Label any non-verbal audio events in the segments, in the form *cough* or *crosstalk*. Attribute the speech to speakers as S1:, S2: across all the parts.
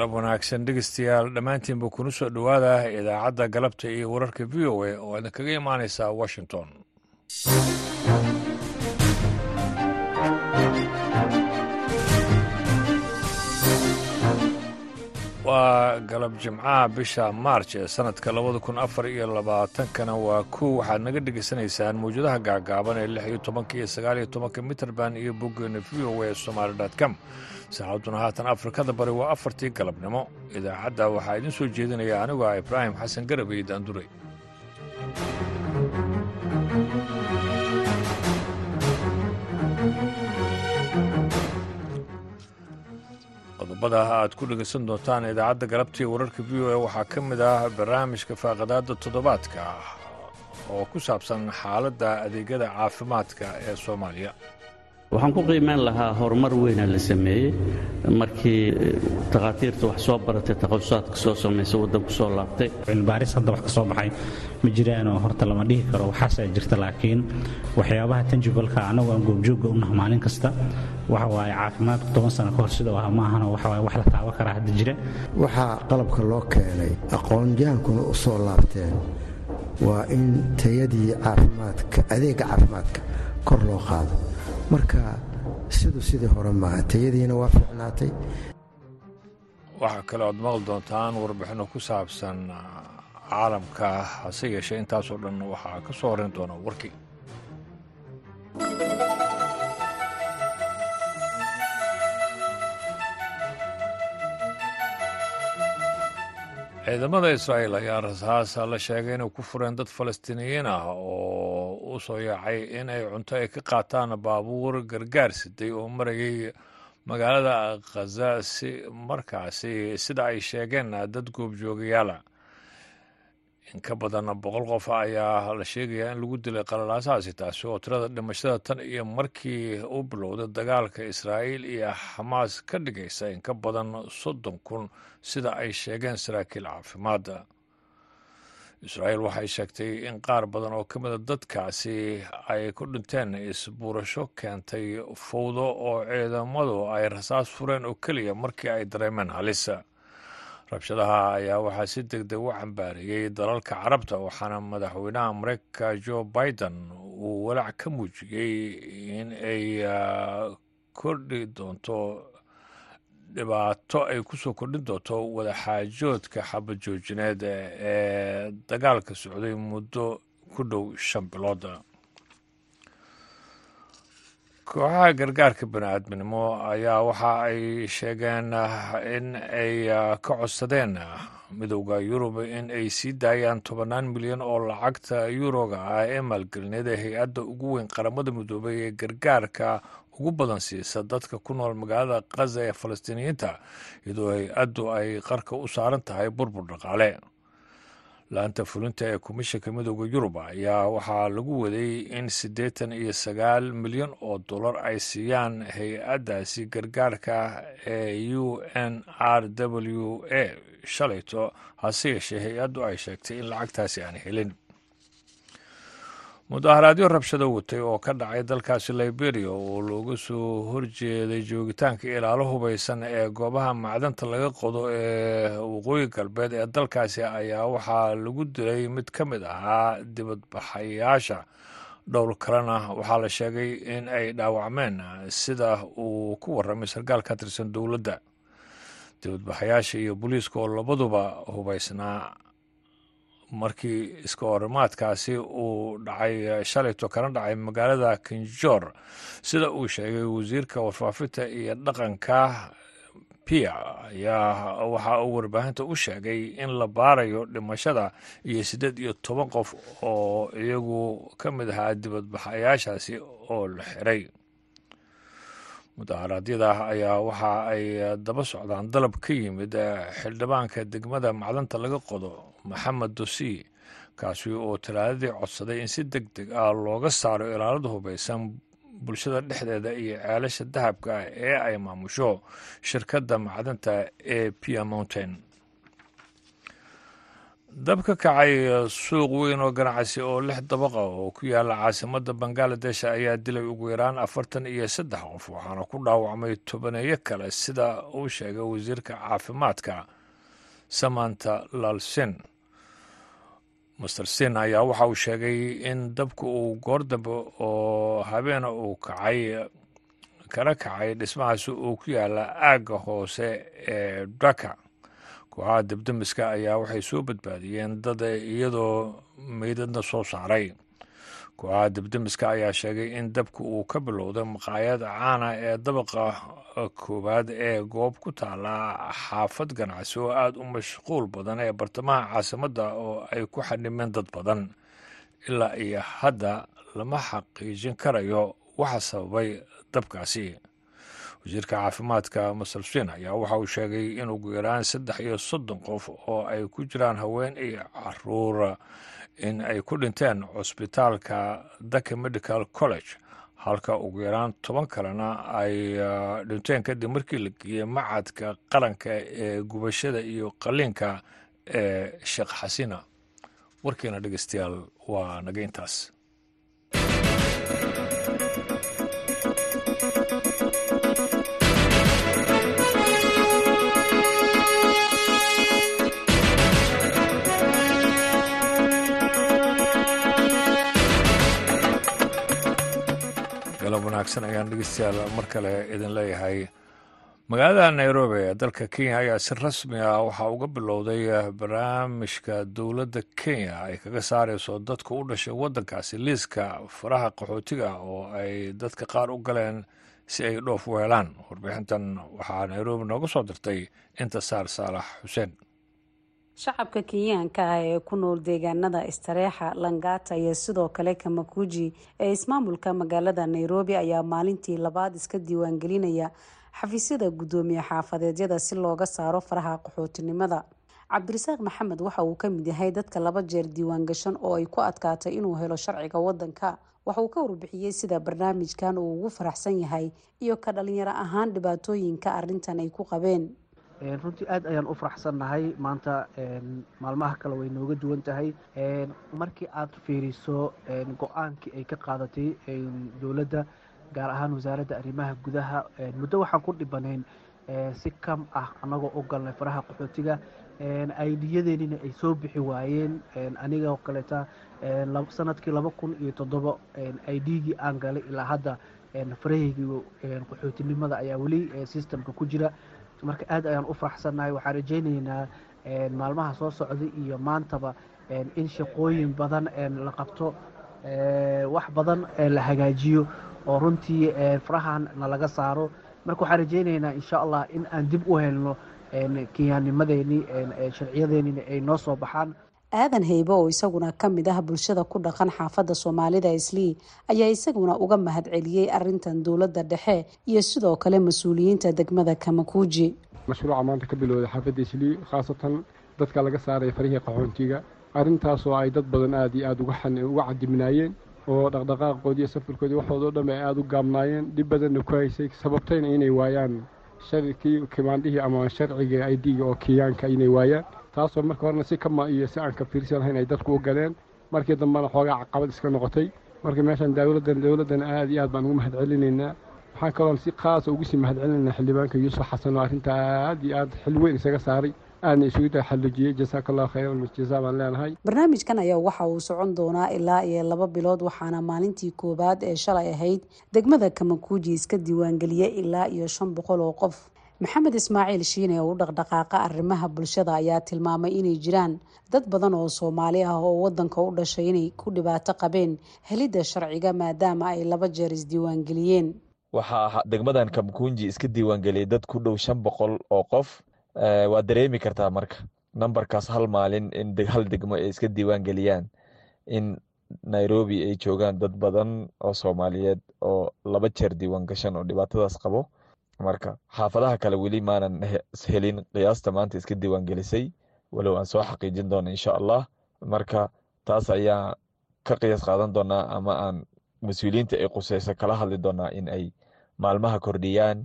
S1: galab wanaagsan dhegeystayaal dhammaantiinba kuna soo dhowaada idaacadda galabta iyo wararka v o a oo idin kaga imaanaysa washington. Waa galab jimcaha bisha maarj ee sanadka labada kun afar iyo labaatankana waa kow waxaad naga dhegaysanaysaan mawjadaha gaagaaban ee lix iyo tobanka iyo sagaal iyo tobanka mitrband iyo boggeena v o a somaali com saacadduna haatan afrikada bari waa afartii galabnimo. Idaacadda waxaa idiin soo jeedinaya anigu ah ibraahim xasan garab iyo daanduray. Qodobada aad ku dhegaysan doontaan idaacadda galabtii wararka v o a waxaa ka mid ah barnaamijka faaqadaadda toddobaadka oo ku saabsan xaaladda adeegyada caafimaadka ee soomaaliya
S2: waxaan ku qiimeyn lahaa horumar weyna la sameeyey. Markii takhaatiirta wax soo baratay takhasusaatka soo samaysa waddanku soo laabtay.
S3: Cilmibaaris hadda wax ka soo baxay ma jiraanoo horta lama dhihi karo. Waxaasaa jirta laakiin waxyaabaha tanjibalka annagu aan goobjoogga u naha maalin kasta waxa waaye caafimaadku toban sano ka hor sidau aha ma ahano waxawaaye wax la taaban karaa hadda jira.
S4: Waxaa qalabka loo keenay aqoon-yahankuna u soo laabteen waa in tayadii caafimaadka adeegga caafimaadka kor loo qaado marka sidu sidii hore maaha tayadiina waa fiicnaatay.
S1: Waxaa kale oad maqli doontaan warbixinno ku saabsan caalamka hase yeeshee intaasoo dhan waxaa ka soo horrayn doona warkii ciidamada israa'iil ayaa rasaasa la sheegay inay ku fureen dad falastiiniyiin ah oo u soo yaacay in ay cunto ay ka qaataan baabuur gargaar siday oo marayay magaalada khaza si markaasi sida ay sheegeen dad goobjoogayaala in ka badan boqol qof ayaa la sheegayaa in lagu dilay qalalaasahaasi taasi oo tirada dhimashada tan iyo markii u bilowday dagaalka israa'iil iyo xamaas ka dhigaysa in ka badan soddon kun sida ay sheegeen saraakiil caafimaadda israa'iil waxay sheegtay in qaar badan oo ka mida dadkaasi ay ku dhinteen isbuurasho keentay fowdo oo ciidamadu ay rasaas fureen oo keliya markii ay dareemeen halisa. Rabshadaha ayaa waxaa si deg deg u cambaariyey dalalka carabta waxaana madaxweynaha mareykanka jo biden uu walaac ka muujiyey in ay kordhi doonto dhibaato ay ku soo kordhin doonto wadaxaajoodka xabadjoojineed ee dagaalka socday muddo ku dhow shan bilooda kooxaha gargaarka bani-aadminimo ayaa waxa ay sheegeen in ay ka codsadeen midowda yurub in ay sii daayaan tobannaan milyan oo lacagta yuroga ah ee maalgelineed ee hay'adda ugu weyn qaramada midoobay ee gargaarka ugu badan siisa dadka ku nool magaalada khaza ee falastiiniyiinta iyadoo hay'addu ay qarka u saaran tahay burbur dhaqaale. Laanta fulinta ee komishanka midooda yurub ayaa waxaa lagu waday in siddeetan iyo sagaal milyan oo dollar ay siiyaan hay'addaasi gargaarka ee u n r w a. Shalayto hase yeeshee hay'addu ay sheegtay in lacagtaasi aan helin mudaharaadyo rabshado watay oo ka dhacay dalkaasi liberia oo looga soo horjeeday joogitaanka ilaalo hubaysan ee goobaha macdanta laga qodo ee waqooyi galbeed ee dalkaasi ayaa waxaa lagu dilay mid ka mid ahaa dibadbaxayaasha dhowr kalena waxaa la sheegay in ay dhaawacmeen sida uu ku warramay sarkaal ka tirsan dowladda dibadbaxayaasha iyo booliiska oo labaduba hubaysnaa markii iska horimaadkaasi uu dhacay shalayto kana dhacay magaalada kinjor sida uu sheegay wasiirka warfaafinta iyo dhaqanka pia ayaa waxa uu warbaahinta u sheegay in la baarayo dhimashada iyo siddeed iyo toban qof oo iyagu ka mid ahaa dibadbaxayaashaasi oo la xiray. Mudaharaadyada ayaa waxa ay daba socdaan dalab ka yimid xildhibaanka degmada macdanta laga qodo maxamed dosi kaasi oo talaadadii codsaday in si deg deg ah looga saaro ilaalada hubaysan bulshada dhexdeeda iyo ceelasha dahabka ah ee ay maamusho shirkadda macdanta ee pia mountain. Dab ka kacay suuq weyn oo ganacsi oo lix dabaqa oo ku yaalla caasimadda bangaladesh ayaa dilay ugu yaraan afartan iyo saddex qof waxaana ku dhaawacmay tobaneeyo kale sida uu sheegay wasiirka caafimaadka samanta lalsin master sin ayaa waxa uu sheegay in dabka uu goor dambe oo habeena uu kacay kala kacay dhismahaasi uu ku yaalla aagga hoose ee dhaka. Kooxaha debdemiska ayaa waxay soo badbaadiyeen dad iyadoo meydadna soo saaray kooxaha debdemiska ayaa sheegay in dabka uu ka bilowday maqaayad caana ee dabaqa koowaad ee goob ku taala xaafad ganacsi oo aada u mashquul badan ee bartamaha caasimadda oo ay ku xanimeen dad badan. Ilaa iyo hadda lama xaqiijin karayo waxa sababay dabkaasi. Wasiirka caafimaadka masalsin ayaa waxa uu sheegay in ugu yaraan saddex iyo soddon qof oo ay ku jiraan haween iyo carruur in ay ku dhinteen cusbitaalka daka medical college. Halka ugu yaraan toban kalena ay dhinteen kadib markii la geeyey macadka qaranka ee gubashada iyo qaliinka ee sheekh xasina warkiina dhegeystayaal waa naga intaas galab wanaagsan ayaan dhegeystayaal mar kale idin leeyahay. Magaalada nairobi ee dalka kenya ayaa si rasmi ah waxaa uga bilowday barnaamijka dowladda kenya ay kaga saareyso dadka u dhashay waddankaasi liiska faraha qaxootiga oo ay dadka qaar u galeen si ay dhoof u helaan. Warbixintan waxaa nairobi nooga soo dirtay intasaar saalax xuseen
S5: shacabka kenyaanka ah ee ku nool deegaanada istareexa langata iyo sidoo kale kamakuji ee ismaamulka magaalada nairobi ayaa maalintii labaad iska diiwaangelinaya xafiisyada guddoomiye xaafadeedyada si looga saaro faraha qaxootinimada. Cabdirasaaq maxamed waxa uu ka mid yahay dadka laba jeer diiwaan gashan oo ay ku adkaatay inuu helo sharciga wadanka waxa uu ka warbixiyey sida barnaamijkan uu ugu faraxsan yahay iyo ka dhalinyaro ahaan dhibaatooyinka arintan ay ku qabeen
S6: runtii aad ayaan u faraxsannahay. Maanta maalmaha kale way nooga duwan tahay. Markii aad fiiriso go'aankii ay ka qaadatay dowladda gaar ahaan wasaaradda arrimaha gudaha muddo waxaan ku dhibanayn si kam ah annagoo u galnay faraha qaxootiga. Aydiyadeenina ay soo bixi waayeen. Anigoo kaleeta sannadkii laba kun iyo toddoba aidgii aan galay ilaa hadda farahaygii qaxootinimada ayaa weli systemka ku jira marka aad ayaan u faraxsannahay waxaan rajaynaynaa maalmaha soo socday iyo maantaba in shaqooyin badan la qabto wax badan la hagaajiyo oo runtii farahan nalaga saaro. Marka waxaan rajaynaynaa insha allah in aan dib u helno kenyaanimadeeni sharciyadeennina ay noo soo baxaan
S5: aadan haybe oo isaguna ka mid ah bulshada ku dhaqan xaafadda soomaalida islii ayaa isaguna uga mahad celiyey arintan dowladda dhexe iyo sidoo kale mas'uuliyiinta degmada kamakuuji
S7: mashruuca maanta ka bilowday xaafadda islii khaasatan dadka laga saaraya farihii qaxoontiga arrintaasoo ay dad badan aada iyo aada uga cadiminaayeen oo dhaqdhaqaaqoodii safarkoodii waxoodao dhan ay aada u gaabnaayeen dhib badanna ku haysay sababtayna inay waayaan sharkii kimaandhihii ama sharciga aidiga oo kiyaanka inay waayaan taasoo marka horena si kama iyo si aan ka fiirsan lahayn ay dadku u galeen. Markii dambena xoogaa caqabad iska noqotay. Marka meeshaan dowladdan dowladdan aada iyo aad baan ugu mahad celinaynaa waxaan kaloon si khaasa ugu sii mahad celinaynaa xildhibaanka yuusuf xasan oo arrinta aada iyo aada xil weyn isaga saaray. Aadna isugu taxallujiyey jasaaka allahu khayran jazaa baan leenahay.
S5: Barnaamijkan ayaa waxa uu socon doonaa ilaa iyo laba bilood waxaana maalintii koowaad ee shalay ahayd. Degmada kamakuuji iska diiwaangeliyey ilaa iyo shan boqol oo qof maxamed ismaaciil shiine oo u dhaqdhaqaaqa arrimaha bulshada ayaa tilmaamay inay jiraan dad badan oo soomaali ah oo wadanka u dhashay inay ku dhibaato qabeen helidda sharciga maadaama ay laba jeer isdiiwaangeliyeen
S8: waxaa degmadan kamkunji iska diiwaangeliyay dad ku dhow shan boqol oo qof. Waad dareemi kartaa marka nambarkaas hal maalin in hal degmo ay iska diiwaangeliyaan in nairobi ay joogaan dad badan oo soomaaliyeed oo laba jeer diiwaan gashan oo dhibaatadaas qabo marka xaafadaha kale weli maanan helin qiyaasta maanta iska diiwaangelisay walow aan soo xaqiijin doono insha allah. Marka taas ayaa ka qiyaas qaadan doonaa ama aan mas'uuliyiinta ay quseyso kala hadli doonaa in ay maalmaha kordhiyaan.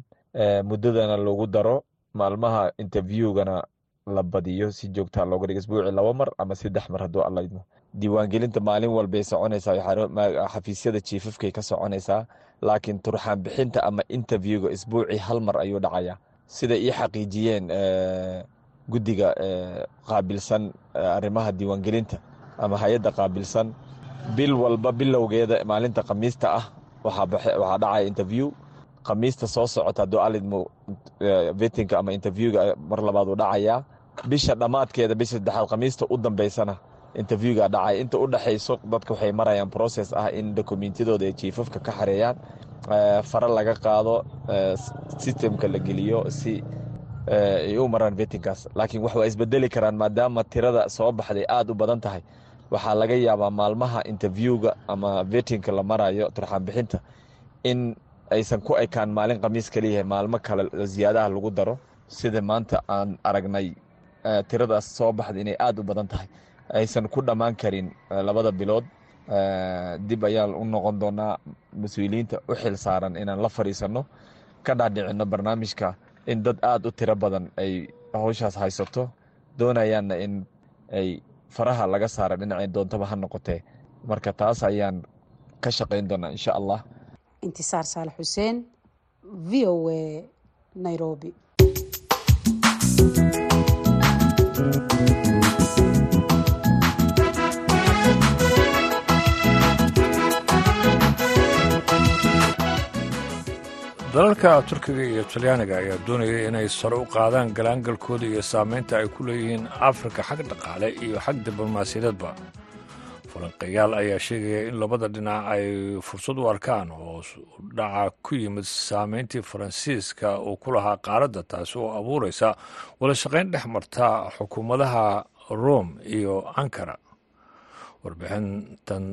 S8: Muddadana lagu daro maalmaha interviewgana la badiyo si joogtaa looga dhigo isbuuci laba mar ama saddex mar hadduu alla diiwaangelinta maalin walbay soconaysaa xafiisyada jiifafkay ka soconaysaa laakiin turxaan bixinta ama interviewga isbuucii hal mar ayuu dhacayaa sida ii xaqiijiyeen guddiga qaabilsan arrimaha diiwaangelinta ama hay'adda qaabilsan. Bil walba bilowgeeda maalinta khamiista ah waxaa dhacaya interview. Khamiista soo socota hadduu alidmo vetinka ama interviewga mar labaad uu dhacayaa bisha dhammaadkeeda bisha saddexaad khamiista u dambeysana interviewga dhacaya inta u dhexayso dadka waxay marayaan process ah in dokumentiyadooda ay jiifafka ka xareeyaan fare laga qaado systemka la geliyo si ay u maraan vetinkaas laakiin wax waa isbedeli karaan maadaama tirada soo baxday aada u badan tahay. Waxaa laga yaabaa maalmaha interviewga ama vetinka la marayo turxaan bixinta in aysan ku ekaan maalin khamiis kaliyahay maalmo kale ziyaadaha lagu daro. Sida maanta aan aragnay tiradaas soo baxda inay aada u badan tahay aysan ku dhammaan karin labada bilood. Dib ayaan u noqon doonaa mas'uuliyiinta u xil saaran inaan la fadhiisanno ka dhaadhicinno barnaamijka in dad aada u tiro badan ay howshaas haysato doonayaanna in ay faraha laga saara dhinacay doontaba ha noqotee. Marka taas ayaan ka shaqayn doonaa insha allah.
S5: Intisaar saalax xuseen v o a nairobi
S1: dalalka turkiga iyo talyaaniga ayaa doonaya inay sare u qaadaan galaangalkooda iyo saameynta ay ku leeyihiin afrika xag dhaqaale iyo xag diblomaasiyadeedba. Falanqeyaal ayaa sheegaya in labada dhinac ay fursad u arkaan hoos dhaca ku yimid saameyntii faransiiska uu ku lahaa qaaradda taasi oo abuuraysa wada shaqayn dhex marta xukuumadaha rome iyo ankara. Warbixintan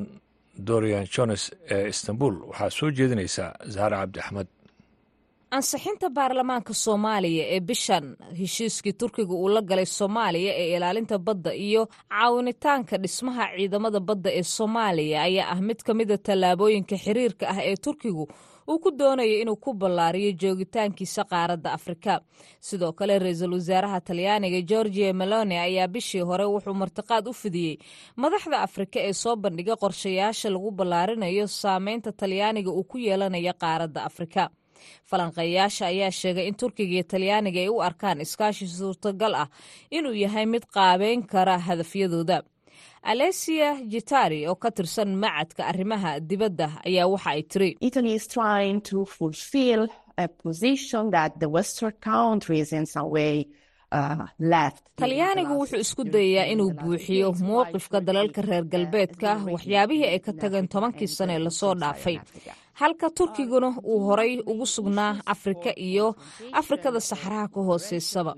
S1: dorian jones ee istanbul waxaa soo jeedinaysa zahra cabdi axmed
S9: ansixinta baarlamaanka soomaaliya ee bishan heshiiskii turkiga uu la galay soomaaliya ee ilaalinta badda iyo caawinitaanka dhismaha ciidamada badda ee soomaaliya ayaa ah mid ka mida tallaabooyinka xiriirka ah ee turkigu uu ku doonayo inuu ku ballaariyo joogitaankiisa qaaradda afrika. Sidoo kale ra'iisul wasaaraha talyaaniga georgia meloni ayaa bishii hore wuxuu martiqaad u fidiyey madaxda afrika ee soo bandhiga qorshayaasha lagu ballaarinayo saameynta talyaaniga uu ku yeelanayo qaaradda afrika falanqeeyaasha ayaa sheegay in turkiga iyo talyaaniga ay u arkaan iskaashi suurtagal ah inuu yahay mid qaabeyn kara hadafyadooda. Alesia jitari oo ka tirsan macadka arrimaha dibadda ayaa waxa ay tiri. Talyaanigu wuxuu isku dayayaa inuu buuxiyo mowqifka dalalka reer galbeedka waxyaabihii ay ka tageen tobankii sane la soo dhaafay halka turkiguna uu horay ugu sugnaa afrika iyo afrikada saxaraha ka hooseysaba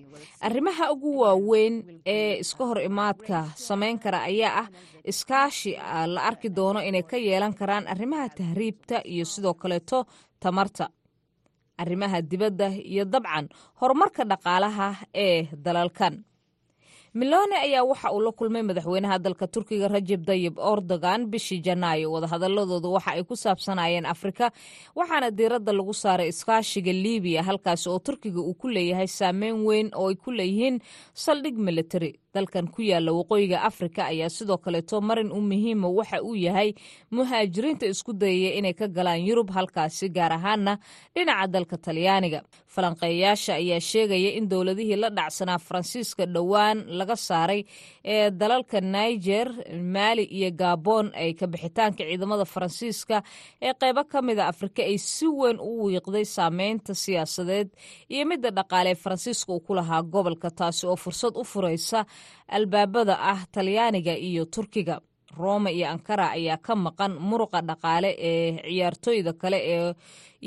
S9: arrimaha ugu waaweyn ee iska hor imaadka samayn kara ayaa ah iskaashi la arki doono inay ka yeelan karaan arrimaha tahriibta iyo sidoo kaleeto tamarta. Arrimaha dibadda iyo dabcan horumarka dhaqaalaha ee dalalkan milone ayaa waxa uu la kulmay madaxweynaha dalka turkiga rajeb dayib erdogan bishii janaayo. Wadahadaladooda waxa ay ku saabsanayeen afrika waxaana diiradda lagu saaray iskaashiga libiya halkaasi oo turkiga uu ku leeyahay saameyn weyn oo ay ku leeyihiin saldhig militari dalkan ku yaalla waqooyiga afrika ayaa sidoo kaleeto marin u muhiima waxa uu yahay muhaajiriinta isku dayaya inay ka galaan yurub halkaasi gaar ahaana dhinaca dalka talyaaniga. Falanqeeyaasha ayaa sheegaya in dowladihii la dhacsanaa faransiiska dhowaan laga saaray ee dalalka niger maali iyo gabon ay ka bixitaanka ciidamada faransiiska ee qeybo ka mida afrika ay si weyn u wiiqday saameynta siyaasadeed iyo midda dhaqaale ee faransiiska uu ku lahaa gobolka taasi oo fursad u furaysa albaabada ah talyaaniga iyo turkiga. Roma iyo ankara ayaa ka maqan muruqa dhaqaale ee ciyaartooyda kale ee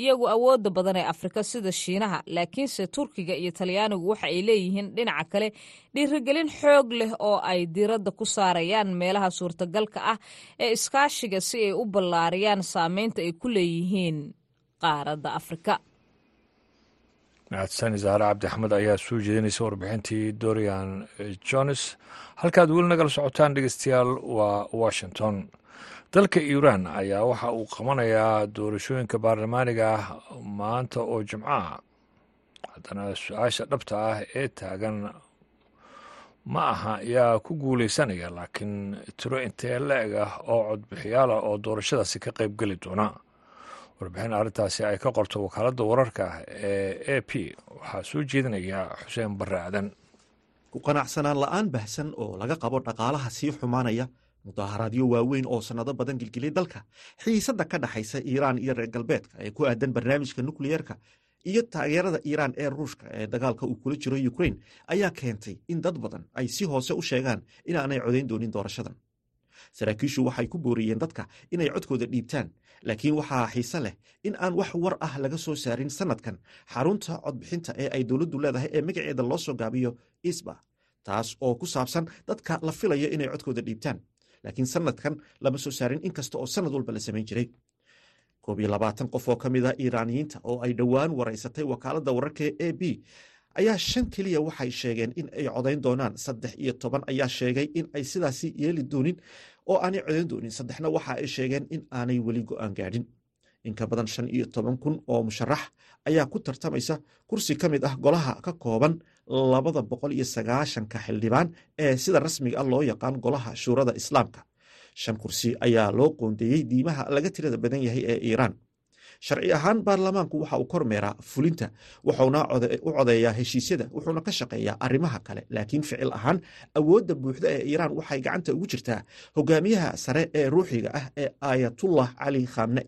S9: iyagu awooda badan ee afrika sida shiinaha. Laakiinse turkiga iyo talyaanigu waxa ay leeyihiin dhinaca kale dhiirigelin xoog leh oo ay diiradda ku saarayaan meelaha suurtagalka ah ee iskaashiga si ay u ballaariyaan saameynta ay ku leeyihiin qaaradda afrika
S1: mahadsan zahre cabdi axmed ayaa soo jeedinaysa warbixintii dorian jones halkaad weli nagala socotaan dhegeystayaal waa washington dalka iiraan ayaa waxa uu qabanayaa doorashooyinka baarlamaaniga ah maanta oo jimco ah haddana su'aasha dhabta ah ee taagan ma aha yaa ku guulaysanaya laakiin tiro intee la-eg ah oo codbixiyaal oo doorashadaasi ka qayb geli doona warbixin arrintaasi ay ka qorto wakaaladda wararka ee a p. Waxaa soo jeedinaya xuseen barre aadan
S10: ku qanacsanaan la'aan bahsan oo laga qabo dhaqaalaha sii xumaanaya mudaharaadyo waaweyn oo sannado badan gilgilay dalka xiisadda ka dhaxaysa iiraan iyo reer galbeedka ee ku aadan barnaamijka nukliyeerka iyo taageerada iiraan ee ruushka ee dagaalka uu kula jiro ukrain ayaa keentay in dad badan ay si hoose u sheegaan inaanay codayn doonin doorashadan saraakiishu waxay ku booriyeen dadka inay codkooda dhiibtaan. Laakiin waxaa xiise leh in aan wax war ah laga soo saarin sannadkan xarunta codbixinta ee ay dowladdu leedahay ee magaceeda loo soo gaabiyo isba taas oo ku saabsan dadka la filayo inay codkooda dhiibtaan. Laakiin sannadkan lama soo saarin inkasta oo sannad walba la samayn jiray. Koob iyo labaatan qof oo ka mid a iiraaniyiinta oo ay dhowaan waraysatay wakaaladda wararka e a b ayaa shan keliya waxay sheegeen in ay codayn doonaan saddex iyo toban. Ayaa sheegay in ay sidaasi yeeli doonin oo aanay codayn doonin. Saddexna waxa ay sheegeen in aanay weli go'aan gaadhin. In ka badan shan iyo toban kun oo musharax ayaa ku tartamaysa kursi ka mid ah golaha ka kooban labada boqol iyo sagaashanka xildhibaan ee sida rasmiga ah loo yaqaan golaha shuurada islaamka. Shan kursi ayaa loo qoondeeyey diimaha laga tirada badan yahay ee iiraan sharci ahaan baarlamaanku waxa uu kormeeraa fulinta wuxuuna u codeeyaa heshiisyada wuxuuna ka shaqeeyaa arrimaha kale. Laakiin ficil ahaan awoodda buuxda ee iiraan waxay gacanta ugu jirtaa hogaamiyaha sare ee ruuxiga ah ee aayatullah cali khamna'i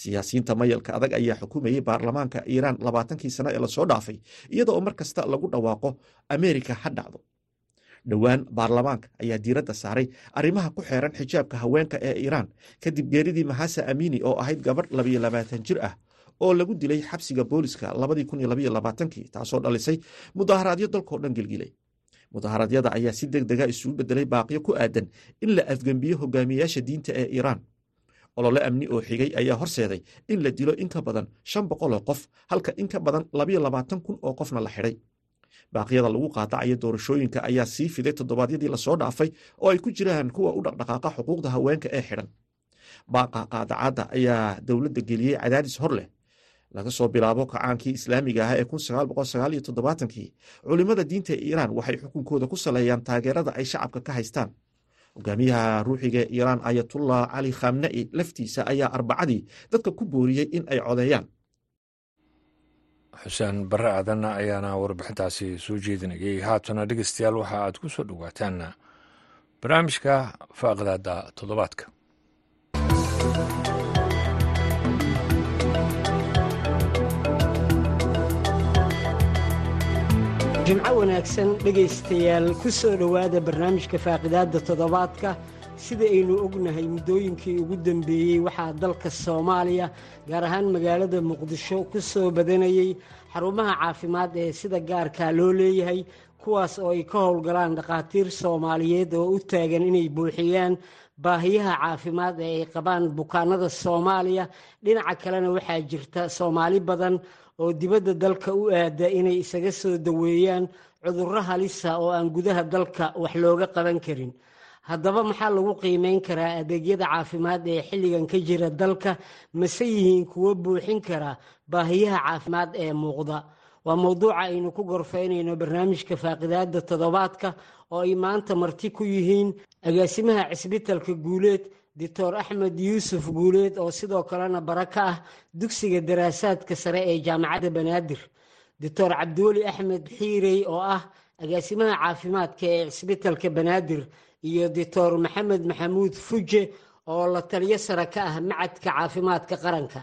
S10: siyaasiyiinta mayalka adag ayaa xukumayey baarlamaanka iiraan labaatankii sano ee la soo dhaafay iyada oo mar kasta lagu dhawaaqo ameerika ha dhacdo dhowaan baarlamaanka ayaa diiradda saaray arrimaha ku xeeran xijaabka haweenka ee iiraan kadib geeridii mahasa amini oo ahayd gabadh labayo labaatan jir ah oo lagu dilay xabsiga booliska labadii kun iyo labayo labaatankii taasoo dhalisay mudaharaadyo dalkoo dhan gelgilay mudaharaadyada ayaa si deg dega isugu bedelay baaqyo ku aadan in la afgembiyo hogaamiyayaasha diinta ee iiraan. Olole amni oo xigay ayaa horseeday in la dilo in ka badan shan boqoloo qof halka in ka badan labayo labaatan kun oo qofna la xidhay baaqyada lagu qaadacayo doorashooyinka ayaa sii fiday toddobaadyadii la soo dhaafay oo ay ku jiraan kuwa u dhaqdhaqaaqa xuquuqda haweenka ee xidhan. Baaqa qaadacadda ayaa dowladda geliyey cadaadis hor leh. Laga soo bilaabo kacaankii islaamiga ah ee kii culimmada diinta ee iiraan waxay xukunkooda ku saleeyaan taageerada ay shacabka ka haystaan. Hogaamiyaha ruuxiga ee iiraan ayatullah cali khamna'i laftiisa ayaa arbacadii dadka ku booriyey in ay codeeyaan
S1: xuseen barre aadan ayaana warbixintaasi soo jeedinayay haatana dhegeystayaal waxa aad ku soo dhowaataan barnaamijka faaqdaada toddobaadka.
S11: Jimco wanaagsan dhegaystayaal ku soo dhowaada barnaamijka faaqidaadda toddobaadka sida aynu ognahay muddooyinkii ugu dambeeyey waxaa dalka soomaaliya gaar ahaan magaalada muqdisho ku soo badanayey xarumaha caafimaad ee sida gaarkaa loo leeyahay kuwaas oo ay ka howlgalaan dhakhaatiir soomaaliyeed oo u taagan inay buuxiyaan baahiyaha caafimaad ee ay qabaan bukaanada soomaaliya. Dhinaca kalena waxaa jirta soomaali badan oo dibadda dalka u aada inay isaga soo daweeyaan cudurro halisa oo aan gudaha dalka wax looga qaban karin haddaba maxaa lagu qiimeyn karaa adeegyada caafimaad ee xilligan ka jira dalka mase yihiin kuwo buuxin kara baahiyaha caafimaad ee muuqda? Waa mowduuca aynu ku gorfaynayno barnaamijka faaqidaada toddobaadka oo ay maanta marti ku yihiin agaasimaha cisbitalka guuleed doctor axmed yuusuf guuleed oo sidoo kalena bara ka ah dugsiga daraasaadka sare ee jaamacadda banaadir. Doctor cabdiweli axmed xiirey oo ah agaasimaha caafimaadka ee cisbitalka banaadir iyo doctor maxamed maxamuud fuje oo la taliyo sare ka ah macadka caafimaadka qaranka.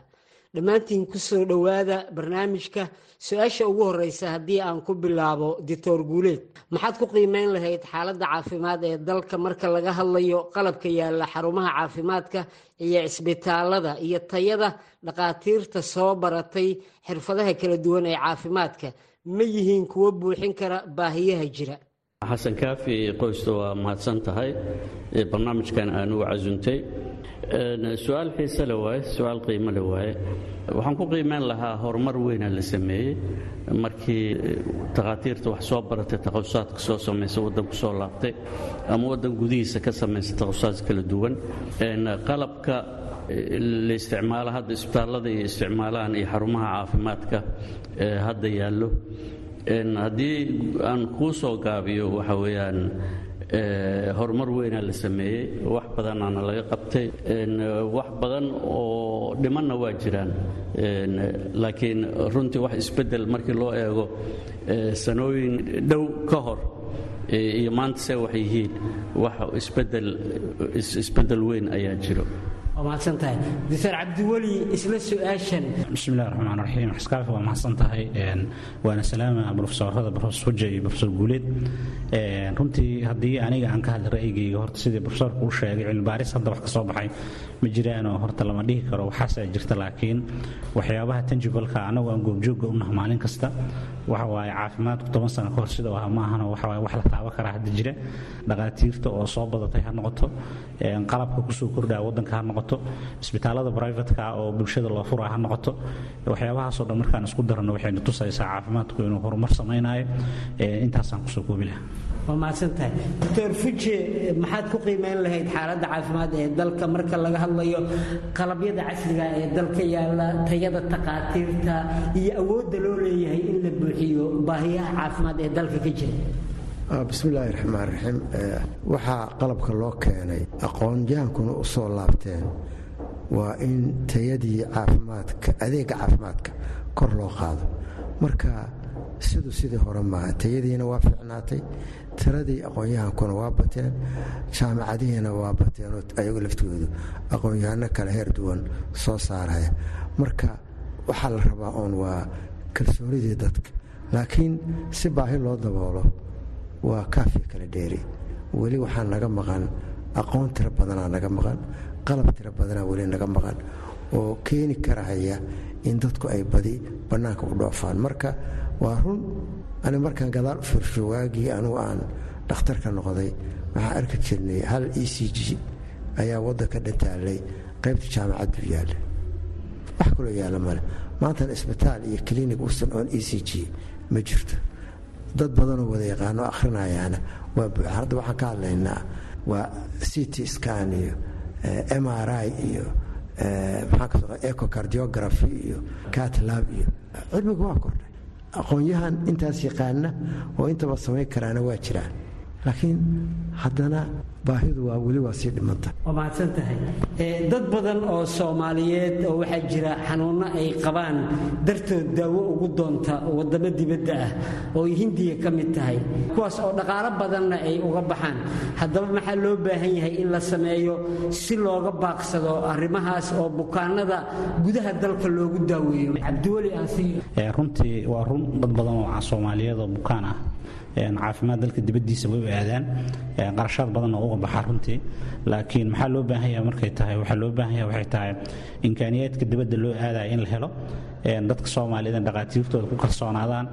S11: Dhammaantiin ku soo dhowaada barnaamijka su'aasha ugu horeysa haddii aan ku bilaabo doctor guuleed maxaad ku qiimeyn lahayd xaaladda caafimaad ee dalka marka laga hadlayo qalabka yaalla xarumaha caafimaadka iyo cisbitaalada iyo tayada dhakhaatiirta soo baratay xirfadaha kala duwan ee caafimaadka? Ma yihiin kuwo buuxin kara baahiyaha jira
S2: xasan kaafi qoysta waa mahadsan tahay barnaamijkan aanugu casuntay. Su'aal xiise le waaye su'aal qiimo le waaye. Waxaan ku qiimeyn lahaa horumar weyna la sameeyey. Markii takhaatiirta wax soo baratay takhasusaatka soo samaysa waddanku soo laabtay ama waddan gudihiisa ka samaysa takhasusaaad kala duwan. Qalabka la isticmaalo hadda isbitaallada iyo isticmaalahan iyo xarumaha caafimaadka hadda yaallo haddii aan kuu soo gaabiyo waxa weeyaan horumar weynaa la sameeyey wax badanaana laga qabtay. Wax badan oo dhimanna waa jiraan. Laakiin runtii wax isbeddel markii loo eego sanooyin dhow ka hor iyo maanta see wax yihiin wax isbeddel weyn ayaa jiro
S11: waa mahadsan tahay doctor cabdiweli isla su'aashan.
S3: Bismillahi raxmaan raxiim xaskaafi waa mahadsan tahay waana salaama brofesorada brofesor xuja iyo brofesor guuleed runtii haddii aniga aan ka hadla ra'yigayga horta sidii brofesorku u sheegay cilmibaaris hadda wax ka soo baxay ma jiraanoo horta lama dhihi karo waxaasaa jirta laakiin waxyaabaha tanjibalka annagu aan goobjoogga u naha maalin kasta waxa waaye caafimaadku toban sano ka hor sida aha ma ahano waxa waaye wax la taaban karaa hadda jira. Dhaqaatiirta oo soo badatay ha noqoto qalabka ku soo kordhaya waddanka ha noqoto isbitaalada brivatka oo bulshada loo furaa ha noqoto. Waxyaabahaasoo dhan markaan isku darano waxayna tusaysaa caafimaadku inuu horumar samaynayo intaasaan ku soo koobi lahaa
S11: waa mahadsan tahay doctor fuje maxaad ku qiimeyn lahayd xaaladda caafimaad ee dalka marka laga hadlayo qalabyada casriga ee dalka yaalla tayada takhaatiirta iyo awoodda loo leeyahay in la buuxiyo baahiyaha caafimaad ee dalka ka jira?
S4: Bismillaahi raxmaan raxiim waxaa qalabka loo keenay aqoon-yahankuna u soo laabteen waa in tayadii caafimaadka adeega caafimaadka kor loo qaado. Marka sidu sidii hore maaha tayadiina waa fiicnaatay tiradii aqoon-yahankuna waa bateen jaamacadihiina waa bateen ayagu laftoodu aqoon-yahano kale heer duwan soo saaraya. Marka waxaa la rabaa uun waa kalsoonidii dadka laakiin si baahi loo daboolo waa kaafiya kala dheeri. Weli waxaa naga maqan aqoon tiro badanaa naga maqan qalab tiro badanaa weli naga maqan oo keeni karahaya in dadku ay badi bannaanka u dhoofaan. Marka waa run ani markaan gadaal u firsho waagii aan dhakhtarka noqday waxaan arki jirnay hal e c g ayaa waddanka dhantaalay qaybta jaamacad buu yaalla wax kaloo yaalla male. Maantana isbitaal iyo klinig usan oon e c g ma jirto. Dad badanoo wada yaqaano akhrinayaana waa buuxa hadda waxaan ka hadlaynaa waa ct scan iyo m r i iyo ecocardiography iyo catlab iyo cilmigu waa kordhay aqoon-yahan intaas yaqaana oo intaba samayn karaana waa jiraan. Laakiin haddana baahidu waa weli waa sii dhimanta.
S11: Waa mahadsan tahay dad badan oo soomaaliyeed oo waxaa jira xanuunno ay qabaan dartood daawo ugu doonta waddamo dibadda ah oo hindiya ka mid tahay. Kuwaas oo dhaqaalo badanna ay uga baxaan. Haddaba maxaa loo baahan yahay in la sameeyo si looga baaqsado arrimahaas oo bukaanada gudaha dalka loogu daaweeyo? Cabdiweli
S3: runtii waa run dad badan oo soomaaliyeed oo bukaan ah. Caafimaad dalka dibadiisa way u aadaan. Qarashaad badan uga baxa runtii. Laakiin maxaa loo baahan yaha markay tahay waxaa loo baahan yaha waxay tahay imkaaniyaadka dibadda loo aadaya in la helo. Dadka soomaaliyed dhaqaatiirtooda ku kalsoonaadaan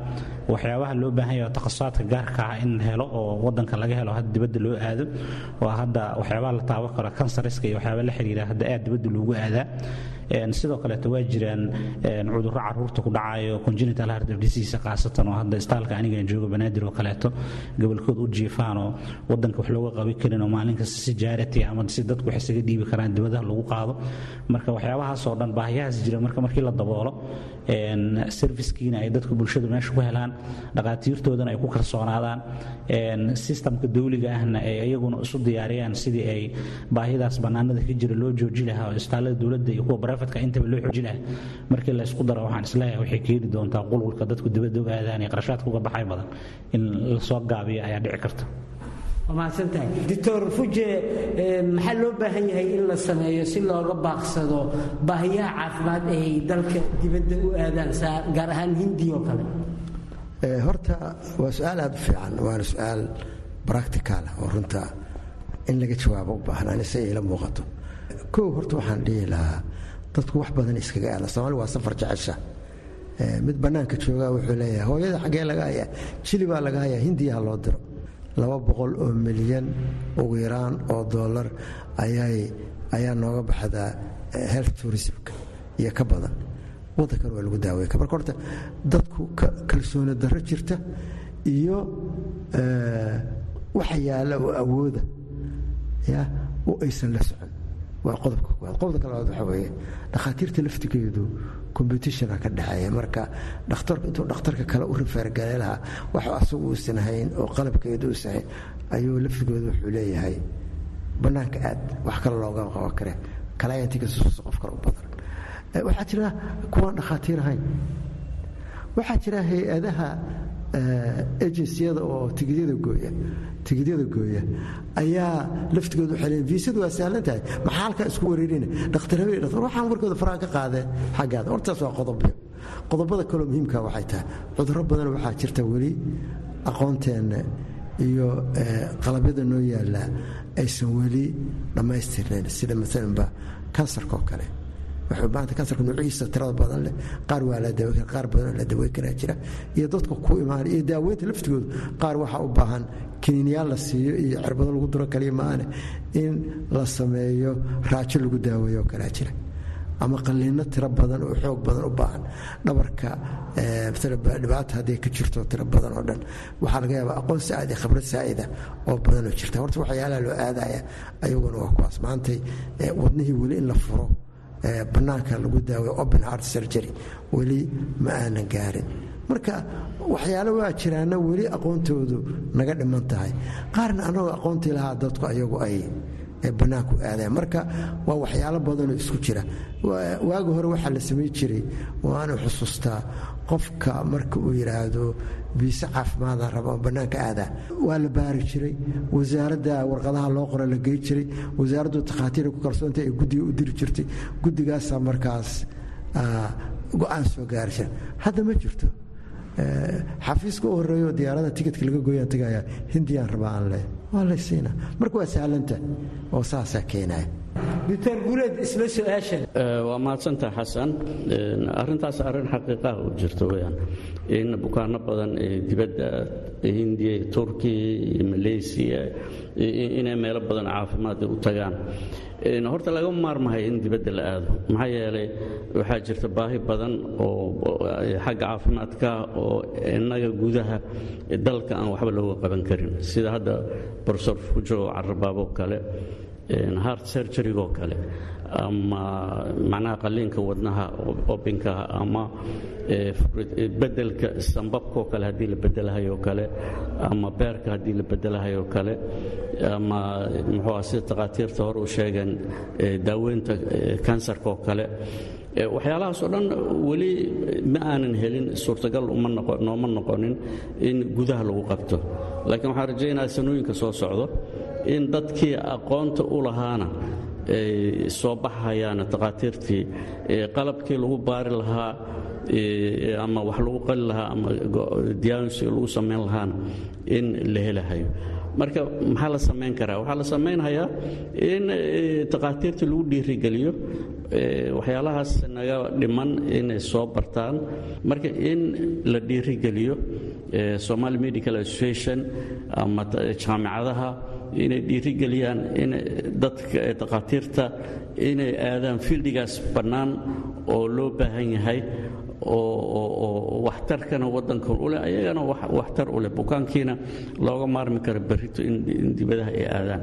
S3: waxyaabaha loo baahan yaha takhasusaadka gaarka ah in la helo oo wadanka laga helo hadda dibadda loo aado waa hadda waxyaabaha la taaban karo kansariska iyo waxyaaba la xiriira hadda aad dibadda loogu aadaa sidoo kaleeto waa jiraan cudurro carruurta ku dhacayo congenital heart disease khaasatan oo hadda istaalka anigan joogo banaadir oo kaleeto gobolkooda u jiifaan oo wadanka wax looga qabi karin oo maalin kasta si jaarati ama si dadku wax isaga dhiibi karaan dibadaha lagu qaado. Marka waxyaabahaasoo dhan baahiyahaas jira marka markii la daboolo servicekiina ay dadku bulshadu meesha ku helaan dhaqaatiirtoodana ay ku kalsoonaadaan. Sistamka dawliga ahna ay iyaguna isu diyaariyaan sidii ay baahidaas bannaanada ka jira loo jooji lahaa oo istaalada dowladda iyo kuwa barafadka intaba loo xooji lahaa. Markii la isku daro waxaan is leeyahay waxay keeni doontaa qulqulka dadku dibadda u aadaan iyo qarashaadka uga baxay badan. In la soo gaabiyo ayaa dhici karta
S11: mahadsantahay doctor fuje maxaa loo baahan yahay in la sameeyo si looga baaqsado baahiyaha caafimaad ay dalka dibadda u aadaan gaar ahaan hindi kale?
S4: Horta waa su'aal aada u fiican waana su'aal bractical oo runta in laga jawaabo u baahan anise ila muuqato. Kow horta waxaan dhihi lahaa dadku wax badan iskaga aada soomaali waa safar jecesha. Mid bannaanka joogaa wuxuu leeyahay hooyada xaggee laga hayaa? Jili baa laga hayaa? Hindiyaha loo diro laba boqol oo milyan ugu yaraan oo dollar ayaa nooga baxdaa health tourismka iyo ka badan. Waddankan waa lagu daawey marka horta dadku kalsooni darro jirta iyo waxa yaalla oo awooda ya oo aysan la socon. Waa qodobka koowaad. Qodobka labaad waxaa weeye dhakhaatiirta laftigeedu competitiona ka dhexeeya marka dhakhtarku intuu dhakhtarka kale u rifeergale lahaa wax asagu uusan hayn oo qalabkeedu uusan hayn ayuu laftigooda wuxuu leeyahay bannaanka aad wax kale looga qaban kare. Kalayantigasus qof kale u badan. Waxaa jira kuwaan dhakhaatiir ahayn. Waxaa jira hay'adaha agenciyada oo tigidyada gooya tigidyada gooya ayaa laftigooda waxay leeyiin viisadu waa sahlan tahay maxaa halkaa isku wareerina dhakhtar habeen dhakhtar waxaan warkooda faraha ka qaadeen xaggaada hortaas waa qodobyo qodobada kaloo muhiimka waxay tahay cudurro badan waxaa jirta weli aqoonteenna iyo qalabyada noo yaalla aysan weli dhammaystirnayn sida maalanba kansarka oo kale maanta kansarka nuuciisa tirada badan leh qaar waa la daweyn qaar badan la daweyn karaa jira iyo dadka ku imaanay iyo daaweynta laftigooda qaar waxaa u baahan kiniinyaal la siiyo iyo cirbado lagu duro kaliya maane in la sameeyo raajo lagu daaweeyo oo kalaa jira. Ama qaliino tiro badan oo xoog badan u baahan. Dhabarka dhibaata hadday ka jirto tiro badan oo dhan. Waxaa laga yaabaa aqoon saa'id iyo saa'ida oo badan oo jirta. Horta waxyaalaha loo aadaya ayaguna waa kuwaas. Maantay wadnihii weli in la furo bannaanka lagu daawayo open heart surgery weli ma aanan gaarin marka waxyaalo waa jiraana weli aqoontoodu naga dhiman tahay. Qaarna annagoo aqoontii lahaa dadku ayagu ay bannaanku aadayan marka waa waxyaalo badanoo isku jira. Waagi hore waxaa la samayn jiray waanu xusuustaa qofka marka uu yidhaahdo biise caafimaada raba oo bannaanka aadaa waa la baari jiray. Wasaaradda warqadaha loo qora la gey jiray. Wasaaraddu takhaatiira ku kalsoonta ay guddiga u diri jirtay. Guddigaasaa markaas go'aan soo gaari jira. Hadda ma jirto xafiiska u horeeyo diyaarada tikitka laga gooyaan tagaya hindiyaan rabaa aan leh. Waa laysiina marka waa sahlanta oo saasaa keenaya
S2: waa mahadsantaha xasan arrintaas arrin xaqiiqaha u jirto weyaan in bukaano badan dibadda hindiya turkiya iyo maleysiya inay meelo badan caafimaad u tagaan. Horta laga maarmahay in dibadda la aado. Maxaa yeelay waxaa jirta baahi badan oo xagga caafimaadka oo innaga gudaha dalka aan waxba looga qaban karin. Sida hadda borofesor fujo carabaabo kale hart surgerygoo kale. Ama macnaha qalliinka wadnaha obinkaha ama bedelka sambabkoo kale haddii la bedelahayo kale ama beerka haddii la bedelahayo kale ama muxuua sida takhaatiirta hore u sheegeen daaweynta kansarka oo kale. Waxyaalahaas oo dhan weli ma aanan helin suurtagal nooma noqonin in gudaha lagu qabto. Laakiin waxaan rajaynaya sanooyinka soo socdo in dadkii aqoonta u lahaana ay soo baxayaan takhaatiirtii qalabkii lagu baari lahaa ama wax lagu qali lahaa ama diagnostic lagu samayn lahaana in la helahayo marka maxaa la samayn karaa? Waxaa la samaynhayaa in takhaatiirta lagu dhiirigeliyo waxyaalahaas naga dhiman inay soo bartaan. Marka in la dhiirigeliyo somali medical association ama jaamicadaha inay dhiirigeliyaan dadka takhaatiirta inay aadaan fiildigaas bannaan oo loo baahan yahay oo waxtarkana wadankan u leh ayagana waxtar u leh bukaankiina looga maarmi karo berrito in dibadaha ay aadaan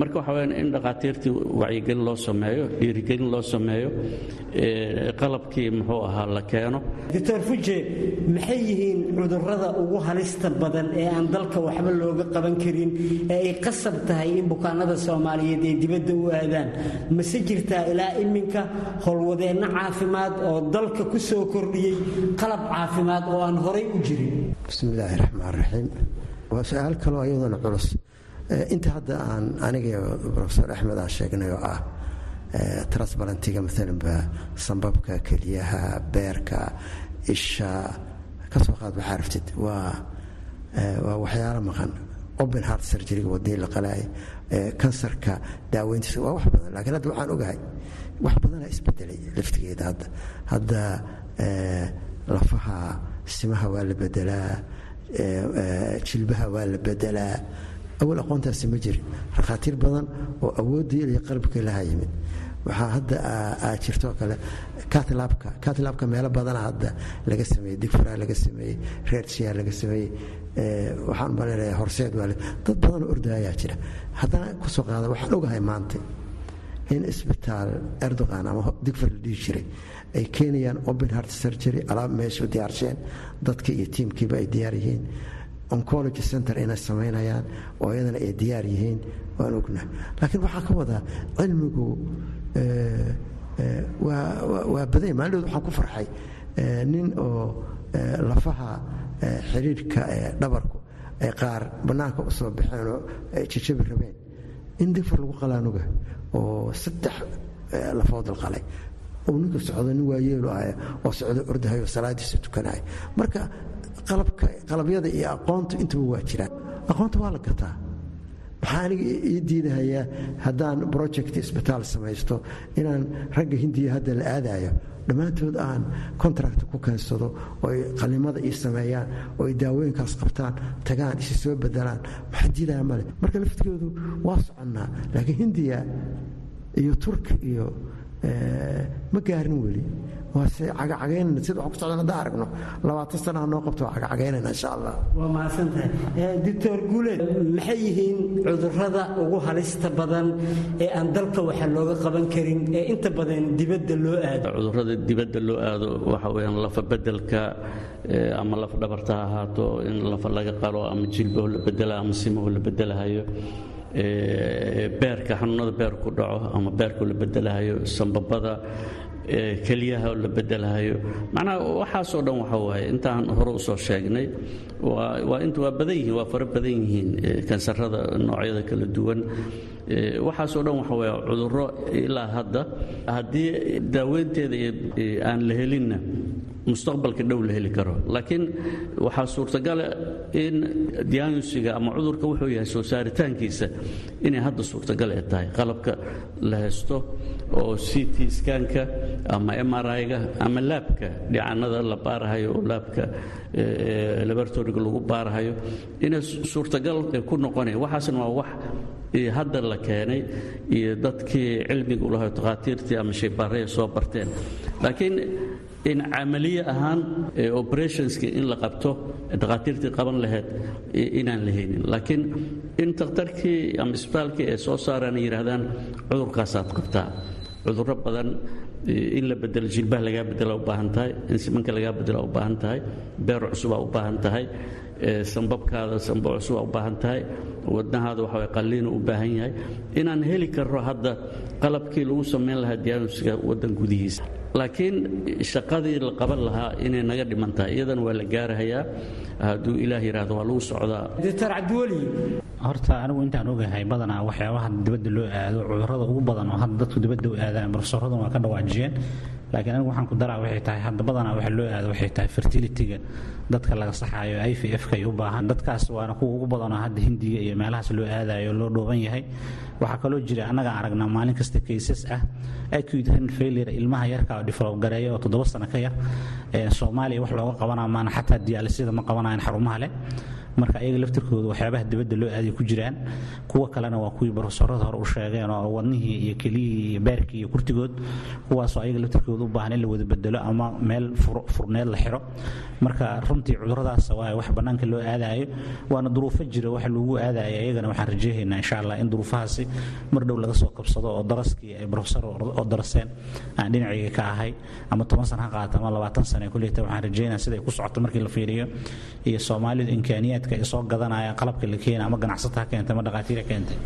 S2: marka waxa weyaan in dhakhaatiirtii wacyigelin loo sameeyo dhiirigelin loo sameeyo qalabkii muxuu ahaa la keeno.
S11: Doctor fuje maxay yihiin cudurrada ugu halista badan ee aan dalka waxba looga qaban karin ee ay qasab tahay in bukaanada soomaaliyeed ay dibadda u aadaan? Mase jirtaa ilaa iminka howlwadeenno caafimaad oo dalka ku soo kordhiyey qalab caafimaad oo aan horay u jirin?
S4: Bismillaahi raxmaan raxiim waa su'aal kaloo iyadana culus inta hadda aan aniga rofesor axmed aan sheegnay oo ah transbalantiga maalanba sambabka keliyaha beerka isha ka soo qaad waxaa raftid waa waa waxyaalo maqan. Open heart surgeryga wadnihii la qalaay kansarka daaweyntiisa. Waa wax badan laakiin hadda waxaan ogahay wax badanaa isbedelay laftigeeda hadda. Hadda lafaha simaha waa la bedelaa jilbaha waa la bedelaa awal aqoontaasi ma jirin. Rakhaatiir badan oo awooddii iyo qalbka laha yimid. Waxaa hadda aa jirto kale katlabka katlabka meelo badana hadda laga sameeyey digfura laga sameeyey reersia laga sameeyey waxaan malaynayaa horseed waa dad badanoo ordaayaa jira. Haddana ku soo qaada waxaan ogahay maanta. In isbitaal erdogan ama digfar la dhihi jiray ay keenayaan open heart surgery alaab meesha diyaarsheen dadka iyo tiimkiiba ay diyaar yihiin oncology center inay samaynayaan oo iyadana ay diyaar yihiin waan ognahay. Laakiin waxaa ka wadaa cilmigu waa badanya maalinood waxaan ku farxay nin oo lafaha xiriirka dhabarku ay qaar bannaanka u soo baxeen oo ay jajabi rabeen. In digfar lagu qalaanuga oo saddex lafood la qalay. Uu ninka socdo nin waayeelu ah oo socdo ordahayo salaadiisa tukanaya marka qalabyada iyo aqoontu intaba waa jiraan. Aqoonta waa la gataa. Maxaa aniga ii diidahayaa haddaan project isbitaal samaysto inaan ragga hindiya hadda la aadayo dhammaantood aan contract ku keensado oo ay qalimada ii sameeyaan oo ay daawooyinkaas qabtaan tagaan isi soo bedelaan maxaa diidaya male marka laftigoodu waa soconnaa laakiin hindiya iyo turki iyo ma gaarin weli waase cagacagaynana sida wax ku socdan haddaan aragno. Labaatan sana ha noo qabto waa insha allah.
S11: Waa mahadsantahay doctor guuleed maxay yihiin cudurrada ugu halista badan ee aan dalka waxa looga qaban karin ee inta badan dibadda loo aado?
S2: Cudurrada dibadda loo aado waxa weyaan lafa bedelka ama laf dhabarta ha ahaato in lafa laga qalo ama jilbaho la bedela ama simaho la bedelahayo beerka xanuunada beerku dhaco ama beerku la bedelahayo sambabada keliyaha la bedelahayo macnaha waxaasoo dhan waxa waaye intaan hore u soo sheegnay waa badan yihiin waa fara badan yihiin kansarada noocyada kala duwan waxaasoo dhan waxa waaye cudurro ilaa hadda. Haddii daaweynteeda aan la helinna mustaqbalka dhow la heli karo. Laakiin waxaa suurtagala in diagnostiga ama cudurka wuxuu yahay soo saaritaankiisa inay hadda suurtagal ay tahay. Qalabka la haysto oo c t skanka ama mri-ga ama laabka dhicanada la baarahayo oo laabka laboratoriga lagu baarahayo inay suurtagal ku noqonaya waxaasna waa wax hadda la keenay iyo dadkii cilmiga ulahay takhaatiirtii ama shaybaaraya soo barteen. Laakiin in camaliye ahaan operationski in la qabto dhakhaatiirtii qaban lahayd inaan la haynin laakiin in takhtarkii ama isbitaalkii ay soo saaraan yidhaahdaan cudurkaasaad qabtaa. Cudurro badan in la bedelo jilbaha lagaa bedela u baahan tahay in simanka lagaa bedela u baahan tahay beer cusubaa u baahan tahay sambabkaada sambab cusubaa u baahan tahay wadnahaada waxa qalliinu u baahan yahay. Inaan heli karro hadda qalabkii lagu samayn lahaa diagnostiga waddan gudihiisa laakiin shaqadii la qaban lahaa inay naga dhiman tahay iyadana waa la gaarahayaa. Hadduu ilaah yidhaahdo waa lagu socdaa.
S11: Doctor cabdiweli
S3: horta anigu intaan ogahay badanaa waxyaabaha dibadda loo aado cudurrada ugu badan oo hadda dadku dibadda u aadaan barofesoraduna waa ka dhawaajiyeen laakiin anigu waxaan ku daraa waxay tahay hadda badanaa waxa loo aado waxay tahay fertilitiga dadka laga saxaayo i v f kay u baahan. Dadkaas waana kuwa ugu badanoo hadda hindiga iyo meelahaas loo aadayo loo dhooban yahay. Waxaa kaloo jira annagaan aragnaa maalin kasta kaysas ah acute hen failure ilmaha yarka develop gareeya oo toddoba sano ka yar. Soomaaliya wax looga qabanaa maana xataa diyaalisada ma qabanayan xarumaha leh marka ayaga laftirkooda waxyaabaha dibadda loo aadiya ku jiraan kuwa kalena waa kuwii barofesorada hore u sheegeen oo wadnihii iyo keliyihii iyo beerkii iyo kurtigood kuwaasoo ayaga laftirkooda u baahan in la wada bedelo ama meel furneed la xiro. Marka runtii cuduradaas waa wax bannaanka loo aadayo waana duruufo jira waxa lagu aadaya iyagana waxaan rajeynaynaa insha allah in duruufahaasi mar dhow laga soo qabsado oo daraskii ay barofesor oo daraseen aan dhinacayga ka ahay ama toban sana ha qaata ama labaatan sana kulleyta waxaan rajeynaya siday ku socoto markii la fiiriyo. Iyo soomaalidu imkaaniyaadka ay soo gadanayaan qalabka la keena ama ganacsata ha keentay ama dhakhaatiir ha keentay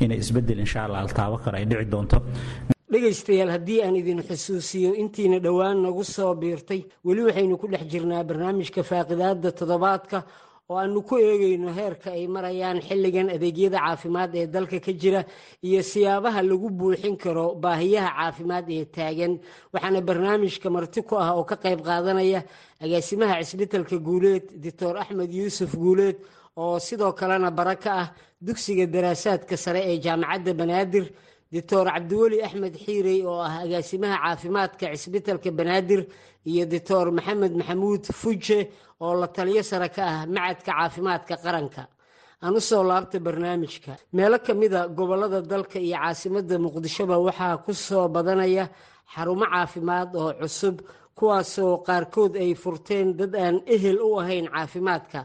S3: inay isbeddel insha allah altaabo kale ay dhici doonto.
S11: Dhegaystayaal haddii aan idin xusuusiyo intiina dhowaan nagu soo biirtay weli waxaynu ku dhex jirnaa barnaamijka faaqidaada toddobaadka oo aanu ku eegayno heerka ay marayaan xilligan adeegyada caafimaad ee dalka ka jira iyo siyaabaha lagu buuxin karo baahiyaha caafimaad ee taagan. Waxaana barnaamijka marti ku ah oo ka qayb qaadanaya agaasimaha cisbitalka guuleed doctor axmed yuusuf guuleed oo sidoo kalena bara ka ah dugsiga daraasaadka sare ee jaamacadda banaadir doctor cabdiweli axmed xiirey oo ah agaasimaha caafimaadka cisbitalka banaadir iyo doctor maxamed maxamuud fuje oo la taliyo sare ka ah macadka caafimaadka qaranka. Aan u soo laabta barnaamijka. Meelo ka mida gobollada dalka iyo caasimadda muqdishoba waxaa ku soo badanaya xarumo caafimaad oo cusub kuwaasoo qaarkood ay furteen dad aan ehel u ahayn caafimaadka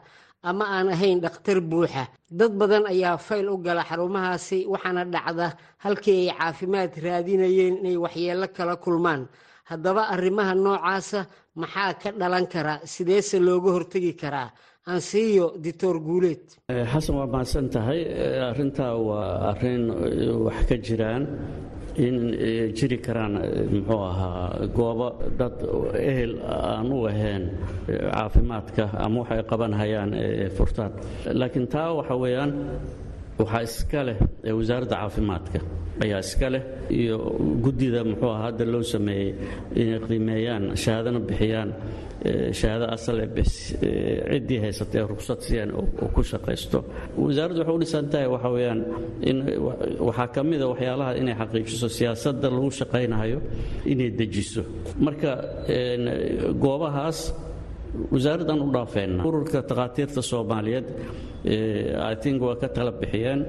S11: ama aan ahayn dhakhtar buuxa dad badan ayaa fayl u gala xarumahaasi waxaana dhacda halkii ay caafimaad raadinayeen inay waxyeello kala kulmaan. Haddaba arrimaha noocaasa maxaa ka dhalan kara? Sideese looga hortegi karaa ansiiyo dictor guuleed
S2: xasan waa mahadsan tahay. Arrintaa waa arrin wax ka jiraan in jiri karaan muxuu ahaa goobo dad ehel aan u ahayn caafimaadka ama waxay qabanhayaan furtaan laakiin taa waxa weeyaan waxaa iska leh wasaaradda caafimaadka ayaa iska leh iyo guddida muxuu aha hadda loo sameeyey inay qiimeeyaan shahaadana bixiyaan shahaado asale ciddii haysata ee rugsad siiyaan oo ku shaqaysto wasaaraddu waxay u dhisan tahay waxa weeyaan in waxaa ka mida waxyaalaha inay xaqiijiso siyaasadda lagu shaqaynayo inay dejiso. Marka goobahaas wasaaraddan u dhaafeenna. Ururka takhaatiirta soomaaliyeed i think waa ka tala bixiyeen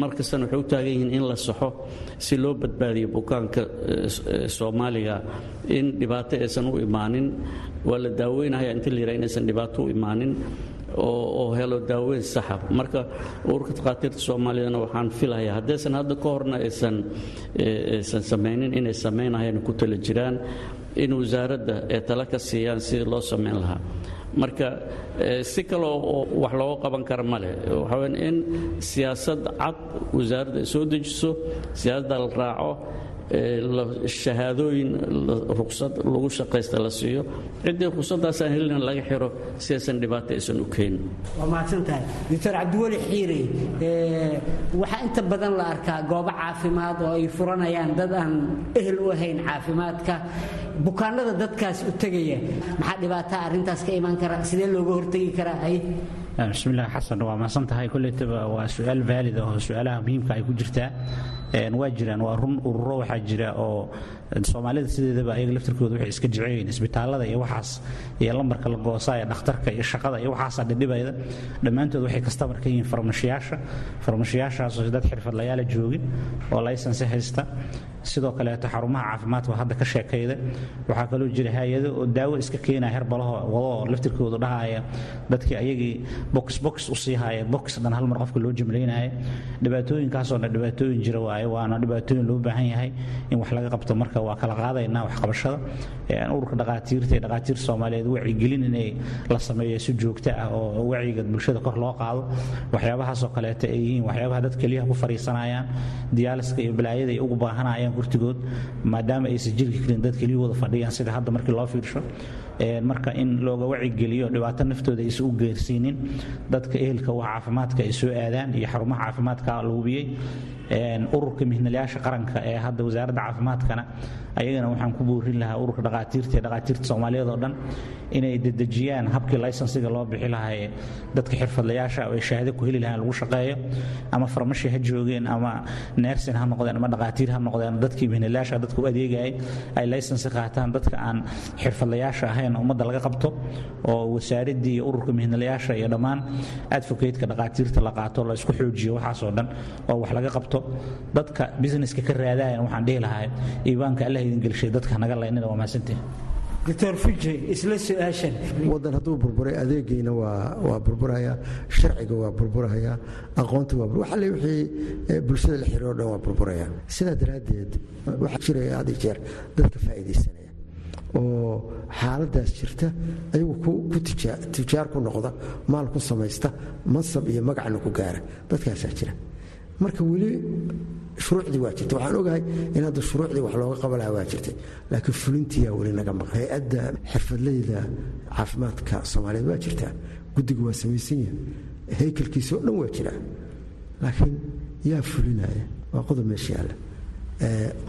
S2: mar kastana waxay u taagan yihiin in la saxo si loo badbaadiyo bukaanka soomaaliga in dhibaato aysan u imaanin. Waa la daaweynaya inta la yidhaha inaysan dhibaato u imaanin oo helo daaweyn saxa marka ururka takhaatiirta soomaaliyadna waxaan filahayaa haddaysan hadda ka horna aysan aysan samaynin inay samaynayaan ku tala jiraan in wasaaradda ay tala ka siiyaan sidii loo samayn lahaa. Marka si kale oo wax looga qaban kara ma leh. In siyaasad cad wasaaradda ay soo dejiso siyaasadda la raaco shahaadooyin ruqsad lagu shaqaysta la siiyo. Ciddii ruqsaddaasaan helina laga xiro si aysan dhibaato aysan u keenin
S11: waa mahadsan tahay doctor cabdiweli xiire waxaa inta badan la arkaa goobo caafimaad oo ay furanayaan dad aan ehel u ahayn caafimaadka. Bukaanada dadkaas u tegaya maxaa dhibaataa arrintaas ka imaan kara? Sidee looga hortegi karaa hay
S3: bismillaah xasan. Waa mahadsan tahay koleytaba waa su'aal vaalid oo su'aalaha muhiimka ay ku jirtaa waa jiraan waa run ururo waxaa jira oo soomaalida sideedaba ayaga laftirkooda waxay iska jeceyeen isbitaalada iyo waxaas iyo lambarka la goosaaya dhakhtarka iyo shaqada iyo waxaasaa dhidhibayda. Dhammaantood waxay kastamar ka yihiin farmashiyaasha. Farmashiyaashaasoo dad xirfadlayaala joogin oo laysansi haysta. Sidoo kaleeto xarumaha caafimaadka hadda ka sheekayda. Waxaa kaloo jira hay'ado oo daawo iska keenaya herbalaho wadoo laftirkoodu dhahaya. Dadkii ayagii box box u sii haya box dhan hal qofka loo jimlaynaya dhibaatooyinkaasoo dhibaatooyin jira waaye waana dhibaatooyin loo baahan yahay in wax laga qabto marka waa kala qaadaynaa waxqabashada. Ururka dhaqaatiirta ee dhaqaatiirta soomaaliyeed wacyigelin inay la sameeyo si joogto ah oo wacyiga bulshada kor loo qaado. Waxyaabahaasoo kaleeto ay yihiin waxyaabaha dad keliyaha ku fariisanayaan diyaaliska iyo balaayada ay ugu baahanayaan gurtigood maadaama aysan jirki karin dad keliyahooda fadhiyaan. Sida hadda markii loo fiirsho marka in looga wacigeliyo dhibaato naftooda aysan u geersiinin dadka ehelka wax caafimaadka ay soo aadaan iyo xarumaha caafimaadka la hubiyey ururka mihnalayaasha qaranka ee hadda wasaaradda caafimaadkana ayagana waxaan ku boorin lahaa ururka dhaqaatiirta ee dhaqaatiirta soomaaliyeed oo dhan inay dedejiyaan habkii laysansiga loo bixi lahaa dadka xirfadlayaasha ay shahaado ku heli lahaan lagu shaqeeyo ama farmashi ha joogeen ama neersin ha noqdeen ama dhaqaatiir ha noqdeen dadkii mihnalayaasha dadka u adeegayay ay laysansi qaataan dadka aan xirfadlayaasha ahayn ummadda laga qabto oo wasaaraddii iyo ururka mihnalayaasha iyo dhammaan advocateka dhaqaatiirta la qaato la isku xoojiyo waxaasoo dhan oo wax laga qabto dadka businesska ka raadayan waxaan dhihi lahaa iibaanka allah idin gelshay dadka naga laynina waa mahadsantihin
S11: doctor fuje isla su'aashan.
S4: Wadan hadduu burburay adeegayna waa burburaya sharciga waa burburaya aqoonta waa waxale wixii bulshada la xiriiro dhan waa burburaya. Sidaa daraaddeed waxaa jiraya had iyo jeer dadka faa'iidaysanaya oo xaaladaas jirta ayagu ku tijaar ku noqda maal ku samaysta mansab iyo magacna ku gaara. Dadkaasaa jira marka weli shuruucdii waa jirta waxaan ogahay in hadda shuruucdii wax looga qaban lahaa waa jirtay. Laakiin fulintiyaa weli naga maqan hay'adda xirfadleyda caafimaadka soomaaliyeed waa jirtaa guddiga waa samaysan yahay. Haykalkiisa oo dhan waa jiraa laakiin yaa fulinaya waa qodob meesha yaalla.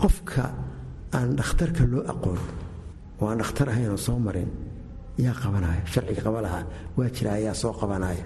S4: Qofka aan dhakhtarka loo aqoon oo aan dhakhtar ahayn oo soo marin yaa qabanaya sharciga qaba lahaa. Waa jira ayaa soo qabanaya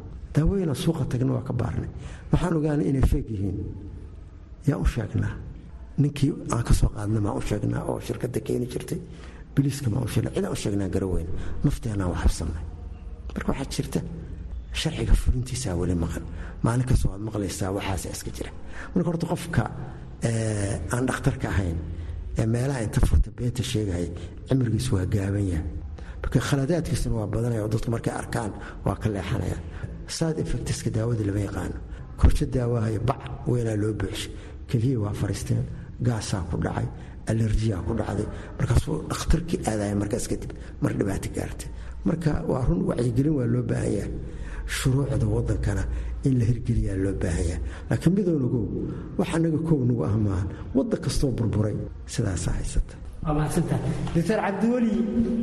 S4: daawooyina suuqa tagna waa ka baarnay. Waxaan ogaanay inay feeg yihiin. Yaa u sheegnaa? Ninkii aan ka soo maa u sheegnaa oo shirkadda keeni jirtay? Biliiska maa u sheegnaa? Cidaan u sheegnaa garaweyn nafteenaan wax habsannay marka waxaa jirta sharciga fulintiisaa weli maqan. Maalin kastoo waad maqlaysaa waxaasa iska jira. Marka horta qofka aan dhakhtarka ahayn ee meelaha inta furta beenta sheegaya cimrigiisu waa gaaban yahay. Marka khaladaadkiisuna waa badanaya oo dadku markay arkaan waa ka leexanaya side effectiska daawada lama yaqaano. Korsho daawahayo bac weynaa loo buuxshay keliya waa fariisteen gaasaa ku dhacay alerjiyaa ku dhacday. Markaasuu dhakhtarkii aadaya markaas kadib mar dhibaato gaartay. Marka waa run wacyigelin waa loo baahan yahay shuruucda wadankana in la hirgeliyaa loo baahan yahay laakiin midownagow wax anaga kow nagu ah maahan. Waddan kastoo burburay sidaasaa haysata
S11: doctor cabdiweli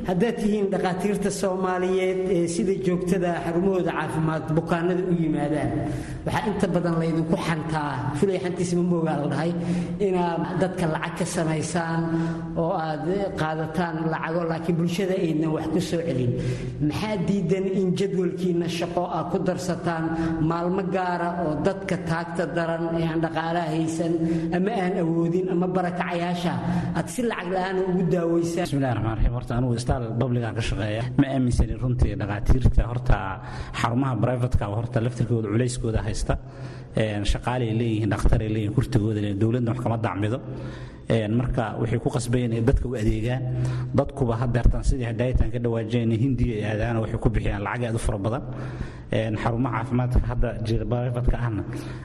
S11: haddaad tihiin dhakhaatiirta soomaaliyeed ee sida joogtada xarumahooda caafimaad bukaanada u yimaadaan waxaa inta badan laydinku xantaa fulay xantiisa ma moogaa la dhahay inaad dadka lacag ka samaysaan oo aad qaadataan lacago laakiin bulshada aydnan wax ku soo celin. Maxaa diidan in jadwalkiina shaqo aad ku darsataan maalmo gaara oo dadka taagta daran ee aan dhaqaalaha haysan ama aan awoodin ama barakacayaasha? Aad si lacag la
S3: bismillahi raxmaan raxiim horta anugu istaal babligan ka shaqeeya. Ma aaminsani runtii dhakhaatiirta horta xarumaha brivatka horta laftirkooda culayskooda haysta. Shaqaalay leeyihiin dhakhtaray leeyihiin kurtigooda leeyihiin dowladna wax kama dacmido. Marka waxay ku qasbayeen inay dadka u adeegaan dadkuba hadeertan sidii hadaayitan ka dhawaajeen hindiya ay aadaana waxay ku bixiyaan lacag aad u fara badan. Xarumaha caafimaadka hadda jira brivatka ahna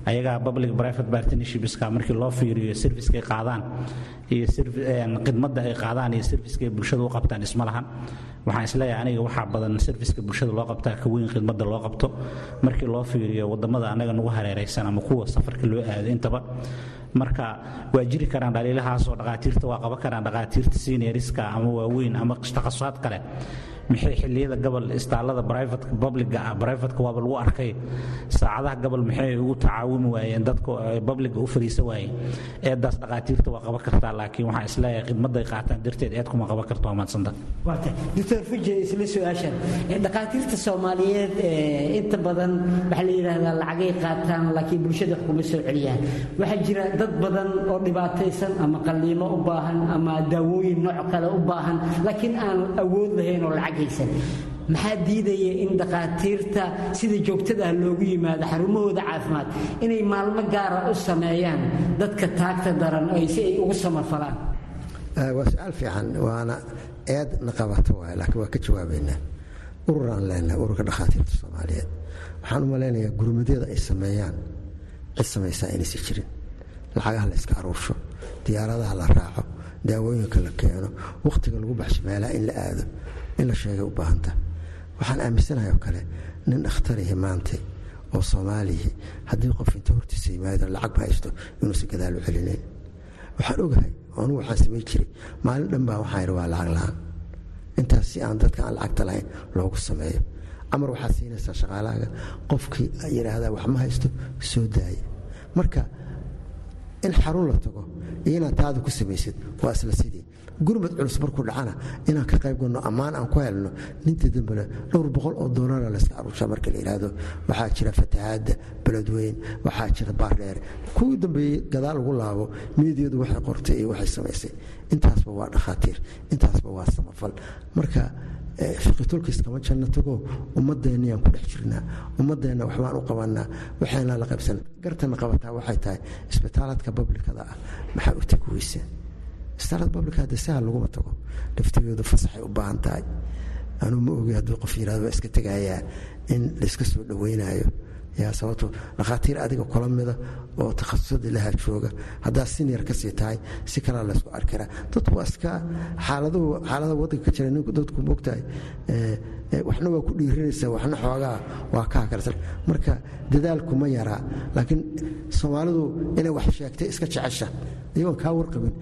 S3: ayagaa public private partnershipska markii loo fiiriyo servicekay qaadaan iyo khidmadda ay qaadaan iyo servicekay bulshada u qabtaan isma lahan. Waxaan is leeyahay aniga waxaa badan serviceka bulshada loo qabtaa ka weyn khidmadda loo qabto. Markii loo fiiriyo waddamada anaga nagu hareeraysan ama kuwa safarka loo aado intaba marka waa jiri karaan dhaliilahaasoo dhakhaatiirta waa qaban karaan dhakhaatiirta senioriska ama waaweyn ama takhasusaad kale. Maxay xilliyada gobol istaalada brivatka publiga ah brivatka waaba lagu arkay. Saacadaha gobol maxay ugu tacaawumi waayeen dadka publiga u fariisa waayeen. Eedaas dhakhaatiirta waa qaban kartaa laakiin waxaan is leeyahay khidmadday qaataan darteed eed kuma qaban karto maadsanta
S11: doctor fuje isla su'aashan. Dhakhaatiirta soomaaliyeed inta badan waxaa la yidhaahdaa lacagay qaataan laakiin bulshada wax kuma soo celiyaan. Waxaa jira dad badan oo dhibaataysan ama qalliimo u baahan ama daawooyin nooc kale u baahan laakiin aan awood lahayn oo lacag maxaa diidaya in dhakhaatiirta sida joogtada ah loogu yimaado xarumahooda caafimaad inay maalmo gaara u sameeyaan dadka taagta daran si ay ugu samafalaan
S4: waa su'aal fiican waana eed na qabato waay laakiin waa ka jawaabaynaa. Ururaan leenahay ururka dhakhaatiirta soomaaliyeed. Waxaan u malaynayaa gurmadyada ay sameeyaan cid samaysaa inaysan jirin lacagaha la iska aruursho diyaaradaha la raaco daawooyinka la keeno wakhtiga lagu baxsho meelaha in la aado in la sheegay u baahanta. Waxaan aaminsanahay oo kale nin dhakhtarihi maantay oo soomaalihi haddii qof inta hortiisa yimaado lacag haysto inuusan gadaal u celinayn waxaan ogahay anugu waxaan samayn jiray maalin dhan baa waxaan yidhi waa lacag la'aan. Intaas si aan dadka aan lacagta lahayn loogu sameeyo. Amar waxaad siinaysaa shaqaalahaaga qofkii yidhaahdaa wax ma haysto soo daaya marka in xarun la tago iyo inaad taada ku samaysid waa isla sidii. Gurmad culus markuu dhacana inaan ka qayb galno ammaan aan ku helno ninta dambena dhowr boqol oo doolara layska aruusha marka la yidhaahdo waxaa jira fatahaadda beledweyn waxaa jira baardheer kuwii dambeeyey gadaal lagu laabo miidiyadu waxay qortay iyo waxay samaysay. Intaasba waa dhakhaatiir intaasba waa samafal. Marka fiqitulkiis kama janno tago ummaddeennayaan ku dhex jirnaa ummaddeenna waxbaan u qabanaa waxayna la qaybsan gartana qabataa waxay tahay isbitaaladka bablikada ah. Maxaa u tegi weyse isbitaalada bablika hadda sahal laguma tago laftigeedu fasaxay u baahan tahay. Anuu ma ogi hadduu qof yidhahdo waa iska tegayaa in layska soo dhowaynayo yaa sababto dhakhaatiir adiga kula mida oo takhasusada ilaha jooga. Haddaa sinior ka sii tahay si kalaa laysku arkiraa dadku waa iska xaaladuhu xaalada waddanka ka jira ninku dadku mogtahay waxna waa ku dhiirinaysaa waxna xoogaa waa kaa karsan. Marka dadaalku ma yaraa laakiin soomaalidu inay wax sheegtay iska jecesha iyagoon kaa warqabin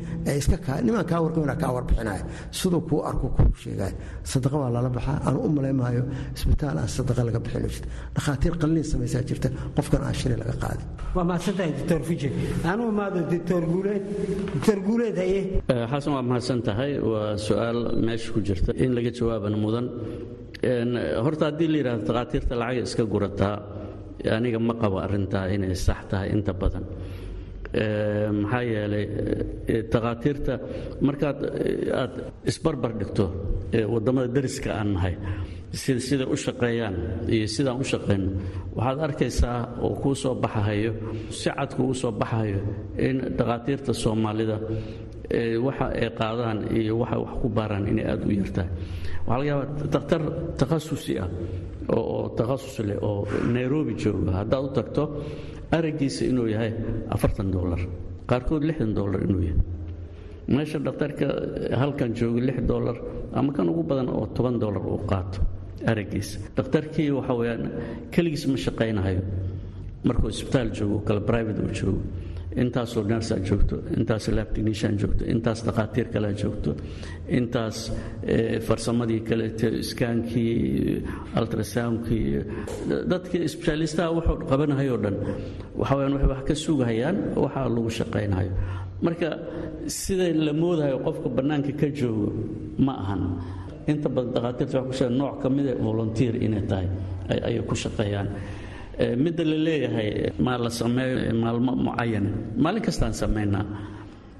S4: nimaan kaa warqabina kaa warbixinaya siduu kuu arko kuu sheegaya sadaqa waa lala baxaa aanu u malaymaayo isbitaal aan sadaqa laga bixin jirta. Dhakhaatiir qalliin samaysaa jirta qofkan aan shilay laga qaadin.
S11: Waa mahadsantahay doctor fuje anuu imaado doctor guuleed. Doctor guuleed haye.
S2: Xasan waa mahadsan tahay waa su'aal meesha ku jirta. In laga jawaabana mudan horta haddii la yidhahdo takhaatiirta lacagay iska gurataa aniga ma qabo arrintaa inay sax tahay inta badan. Maxaa yeelay takhaatiirta markaad aad isbarbar dhigto waddamada dariska aan nahay siday u shaqeeyaan iyo sidaan u shaqayno waxaad arkaysaa oo kuu soo baxahayo si cad kuugu soo baxahayo in takhaatiirta soomaalida waxa ay qaadaan iyo waxa wax ku baaraan inay aad u yartahay. Waxaa laga yaabaa dakhtar takhasusi ah oo takhasus leh oo nairobi jooga. Haddaad u tagto araggiisa inuu yahay afartan dolar qaarkood lixdan dolar inuu yahay. Meesha dhakhtarka halkan jooga lix dolar ama kan ugu badan oo toban dolar uu qaato araggiisa dhakhtarkii waxa weyaan keligiis ma shaqaynahayo. Markuu isbitaal joogo kale private uu joogo intaasoo nersaa joogto intaas lab technician joogto intaas dhakhaatiir kalea joogto intaas farsamadii kaleeto iskaankii ultrasoundkii dadkii sbeshaalistaha wuxuu qabanahayoo dhan. Waxa weyaan waxay wax ka sugahayaan waxaa lagu shaqaynayo marka siday la moodahayo qofka bannaanka ka joogo ma ahan inta badan dhakhaatiirta wax ku sheega nooc ka mida volunteer inay tahay ayay ku shaqeeyaan. Midda la leeyahay maa la sameeyo maalmo mucayana maalin kastaan samaynaa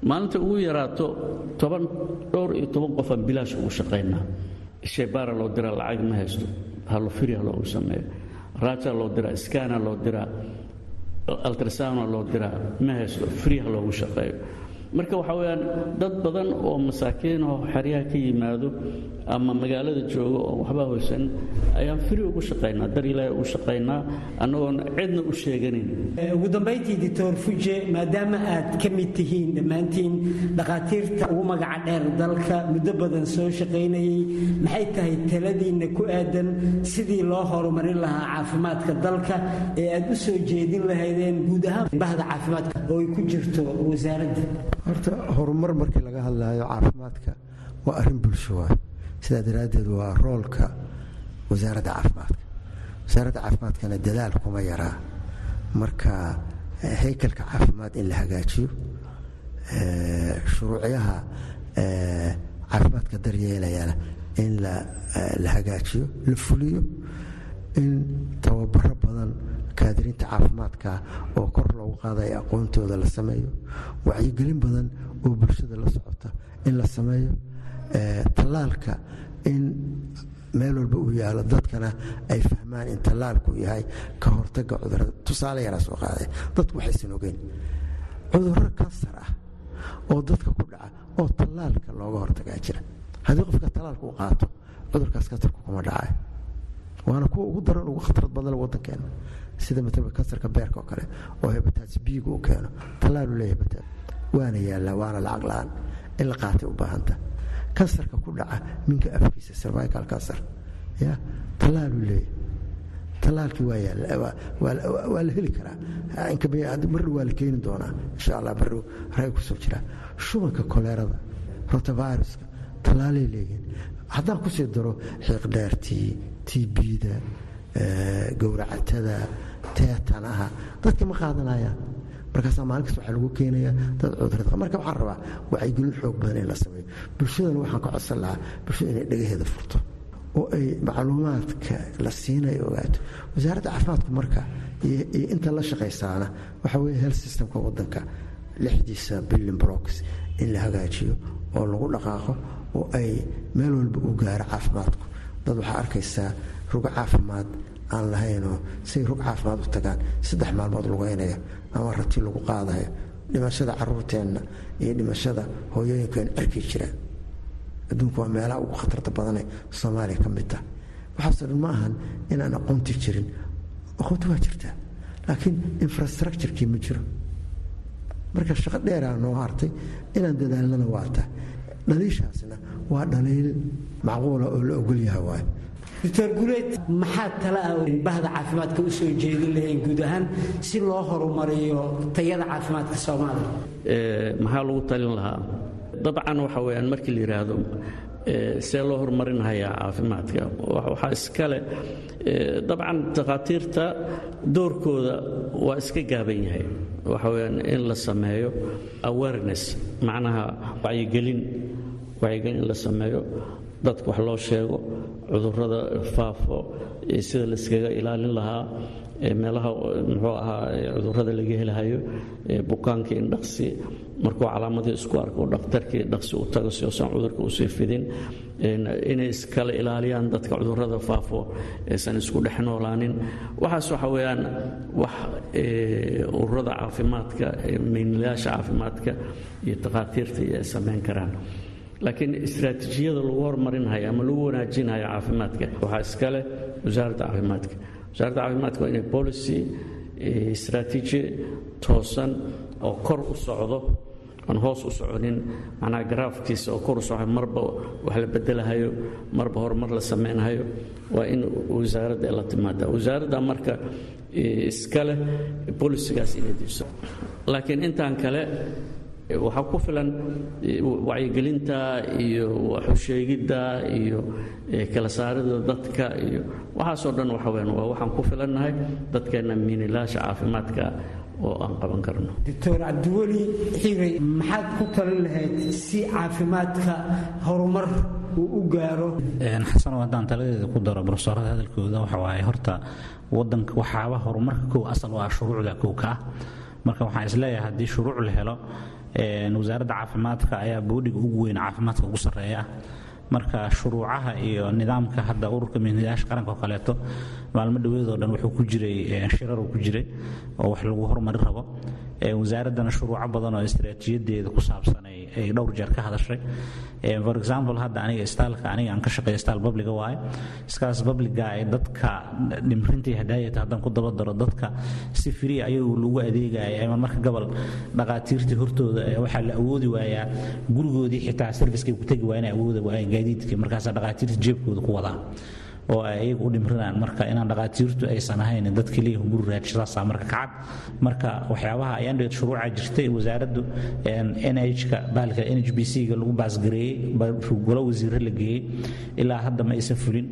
S2: maalinta ugu yaraato toban dhowr iyo toban qofaan bilaash ugu shaqaynaa shebaara loo diraa lacag ma haysto. Halofirya loogu sameeyo. Raaja loo diraa skana loo diraa altrasawna loo diraa ma haysto. Friha loogu shaqeeyo. Marka waxaa weyaan dad badan oo masaakiin oo xeryaha ka yimaado ama magaalada jooga oo waxba hoysan ayaan firi ugu shaqaynaa dar ilaahay ugu shaqaynaa annagoon cidna u sheeganin.
S11: Ugu dambayntii doctor fuje maadaama aad ka mid tihiin dhammaantiin dhakhaatiirta ugu magaca dheer dalka muddo badan soo shaqaynayay maxay tahay taladiinna ku aadan sidii loo horumarin lahaa caafimaadka dalka ee aad u soo jeedin lahaydeen guud ahaan bahda caafimaadka oo ay ku jirto wasaaradda?
S4: Horta horumar markii laga hadlaayo caafimaadka waa arrin bulsho waay sidaa daraaddeed waa roolka wasaaradda caafimaadka. Wasaaradda caafimaadkana dadaal kuma yaraa. Marka haykalka caafimaad in la hagaajiyo shuruucyaha caafimaadka daryeelayana in la hagaajiyo la fuliyo in tababaro badan kaadirinta caafimaadka oo kor loogu qaadayo aqoontooda la sameeyo wacyigelin badan oo bulshada la socota in la sameeyo tallaalka in meel walba uu yaalo dadkana ay fahmaan in tallaalku yahay ka hortaga cudurrada tusaale yaraa soo qaaday. Dadku waxaysan ogeyn. Cudurro kansar ah oo dadka ku dhaca oo tallaalka looga hortagaa jira. Haddii qofka tallaalka u qaato cudurkaas kansarku kuma dhacay. Waana kuwa ugu daran ugu khatarad badan wadankeena sida matala kansarka beerka oo kale oo hebataas biiga u keeno. Tallaalu leeyahay waana yaallaa waana lacag la'aan. In la qaatay u baahanta kansarka ku dhaca minka afkiisa cervical cancer. Ya? Tallaalu leeyahay tallaalkii waa la heli karaa. Marri waa la keeni doonaa. Insha allah barri rag ku soo jira. Shubanka koleerada rotaviruska tallaalay leeyihiin. Haddaan ku sii daro xiiqdheertii tbda gowracatada teetanaha dadka ma qaadanayaan markaasaa maalin kasta waxaa lagu keenayaa dad cudurrada. Marka waxaan rabaa wacyigelin xoog badan in la sameeyo. Bulshadana waxaan ka codsan lahaa bulshada inay dhagaheeda furto oo ay macluumaadka la siinayo ogaato. Wasaaradda caafimaadka marka iyo inta la shaqaysaana waxa weye health systemka wadanka lixdiisa billion blocks in la hagaajiyo oo lagu dhaqaaqo oo ay meel walba u gaaro caafimaadku. Dad waxaa arkaysaa rugo caafimaad aan lahaynoo say rug caafimaad u tagaan. Saddex maalmood lugeynaya ama rati lagu qaadayo dhimashada caruurteenna iyo dhimashada hooyooyinkeenu arki jiraan. Adduunku waa meelaha ugu khatarta badane soomaaliya ka mid tah waxaasoo dhan ma ahan inaan aqoonti jirin. Aqoonti waa jirtaa laakiin infrastructurekii ma jiro. Marka shaqo dheeraa noo hartay inaan dadaalnana waa tah dhaliishaasna waa dhaliil macquula oo la ogolyaha waay
S11: doctor guleed maxaa tala ah bahda caafimaadka u soo jeedin lahayn guud ahaan si loo horumariyo tayada caafimaadka soomaaliya?
S2: Maxaa lagu talin lahaa? Dabcan waxa weyaan markii la yidhaahdo see loo horumarinhayaa caafimaadka. Waxaa iskale dabcan takhaatiirta doorkooda waa iska gaaban yahay. Waxa weyaan in la sameeyo awareness macnaha wacyigelin wacyigelin in la sameeyo dadka wax loo sheego cudurrada faafo sida layskaga ilaalin lahaa meelaha muxuu ahaa cudurrada laga helahayo bukaanka in dhaqsi. Markuu calaamadii isku arko dhakhtarkii dhaqsi u tago si uusan cudurka u sii fidin. Inay iskala ilaaliyaan dadka cudurrada faafo aysan isku dhex noolaanin. Waxaas waxa weeyaan wax ururada caafimaadka maynilayaasha caafimaadka iyo takhaatiirta ay samayn karaan laakiin istraatiijiyada lagu horumarinhayo ama lagu wanaajinhayo caafimaadka waxaa iskale wasaaradda caafimaadka. Wasaaradda caafimaadka waa inay policy istraatiiji toosan oo kor u socdo aan hoos u soconin macnaha garaafkiisa oo kor u socdo marba wax la bedelahayo marba horumar la samaynahayo waa in wasaaradda la timaada wasaaradda marka iskale bolisigaas inay diibso laakiin intaan kale waxaa ku filan wacyigelinta iyo waxusheegidda iyo kala saarida dadka iyo waxaasoo dhan waxa waa waxaan ku filannahay dadkeenna miinilaasha caafimaadka oo aan qaban karno.
S11: Doctor cabdiweli xiray maxaad ku talin lahayd si caafimaadka horumar uu u gaaro?
S3: Xasan haddaan taladeeda ku daro brofesorada hadalkooda waxa waaye horta wadanka waxaaba horumarka kow asal waa shuruucda kow ka ah. Marka waxaan is leeyahay haddii shuruuc la helo wasaaradda caafimaadka ayaa boodhiga ugu weyn caafimaadka ugu sarreeya. Ah marka shuruucaha iyo nidaamka hadda ururka mihnadayaasha qaranka oo kaleeto maalmo dhoweedoo dhan wuxuu ku jiray shiraruu ku jiray oo wax lagu horumari rabo wasaaraddana shuruuco badan oo istaraatiijiyadeeda ku saabsan ay dhowr jeer ka hadashay. For example hadda aniga istaalka aniga aan ka shaqeeyo istaal babliga waaye iskaas babliga ay dadka dhimrintii hadaayata haddaan ku daba dadka si free ayagu lagu adeegaya ama marka gobol dhaqaatiirtii hortooda waxaa la awoodi waayaa gurigoodii xitaa servicekay ku tegi waa inay awoodi waayeen gaadiidkii. Markaasaa dhaqaatiirta jeebkooda ku wadaan oo ay ayagu u dhimrinaan marka inaan dhaqaatiirtu aysan ahayn dad keliya guri raajisaasaa marka kacad marka waxyaabaha ayandheed shuruuca jirtay wasaaraddu nhka baalka n h b c-ga lagu baasgareeyey golo wasiire la geeyey ilaa hadda ma aysan fulin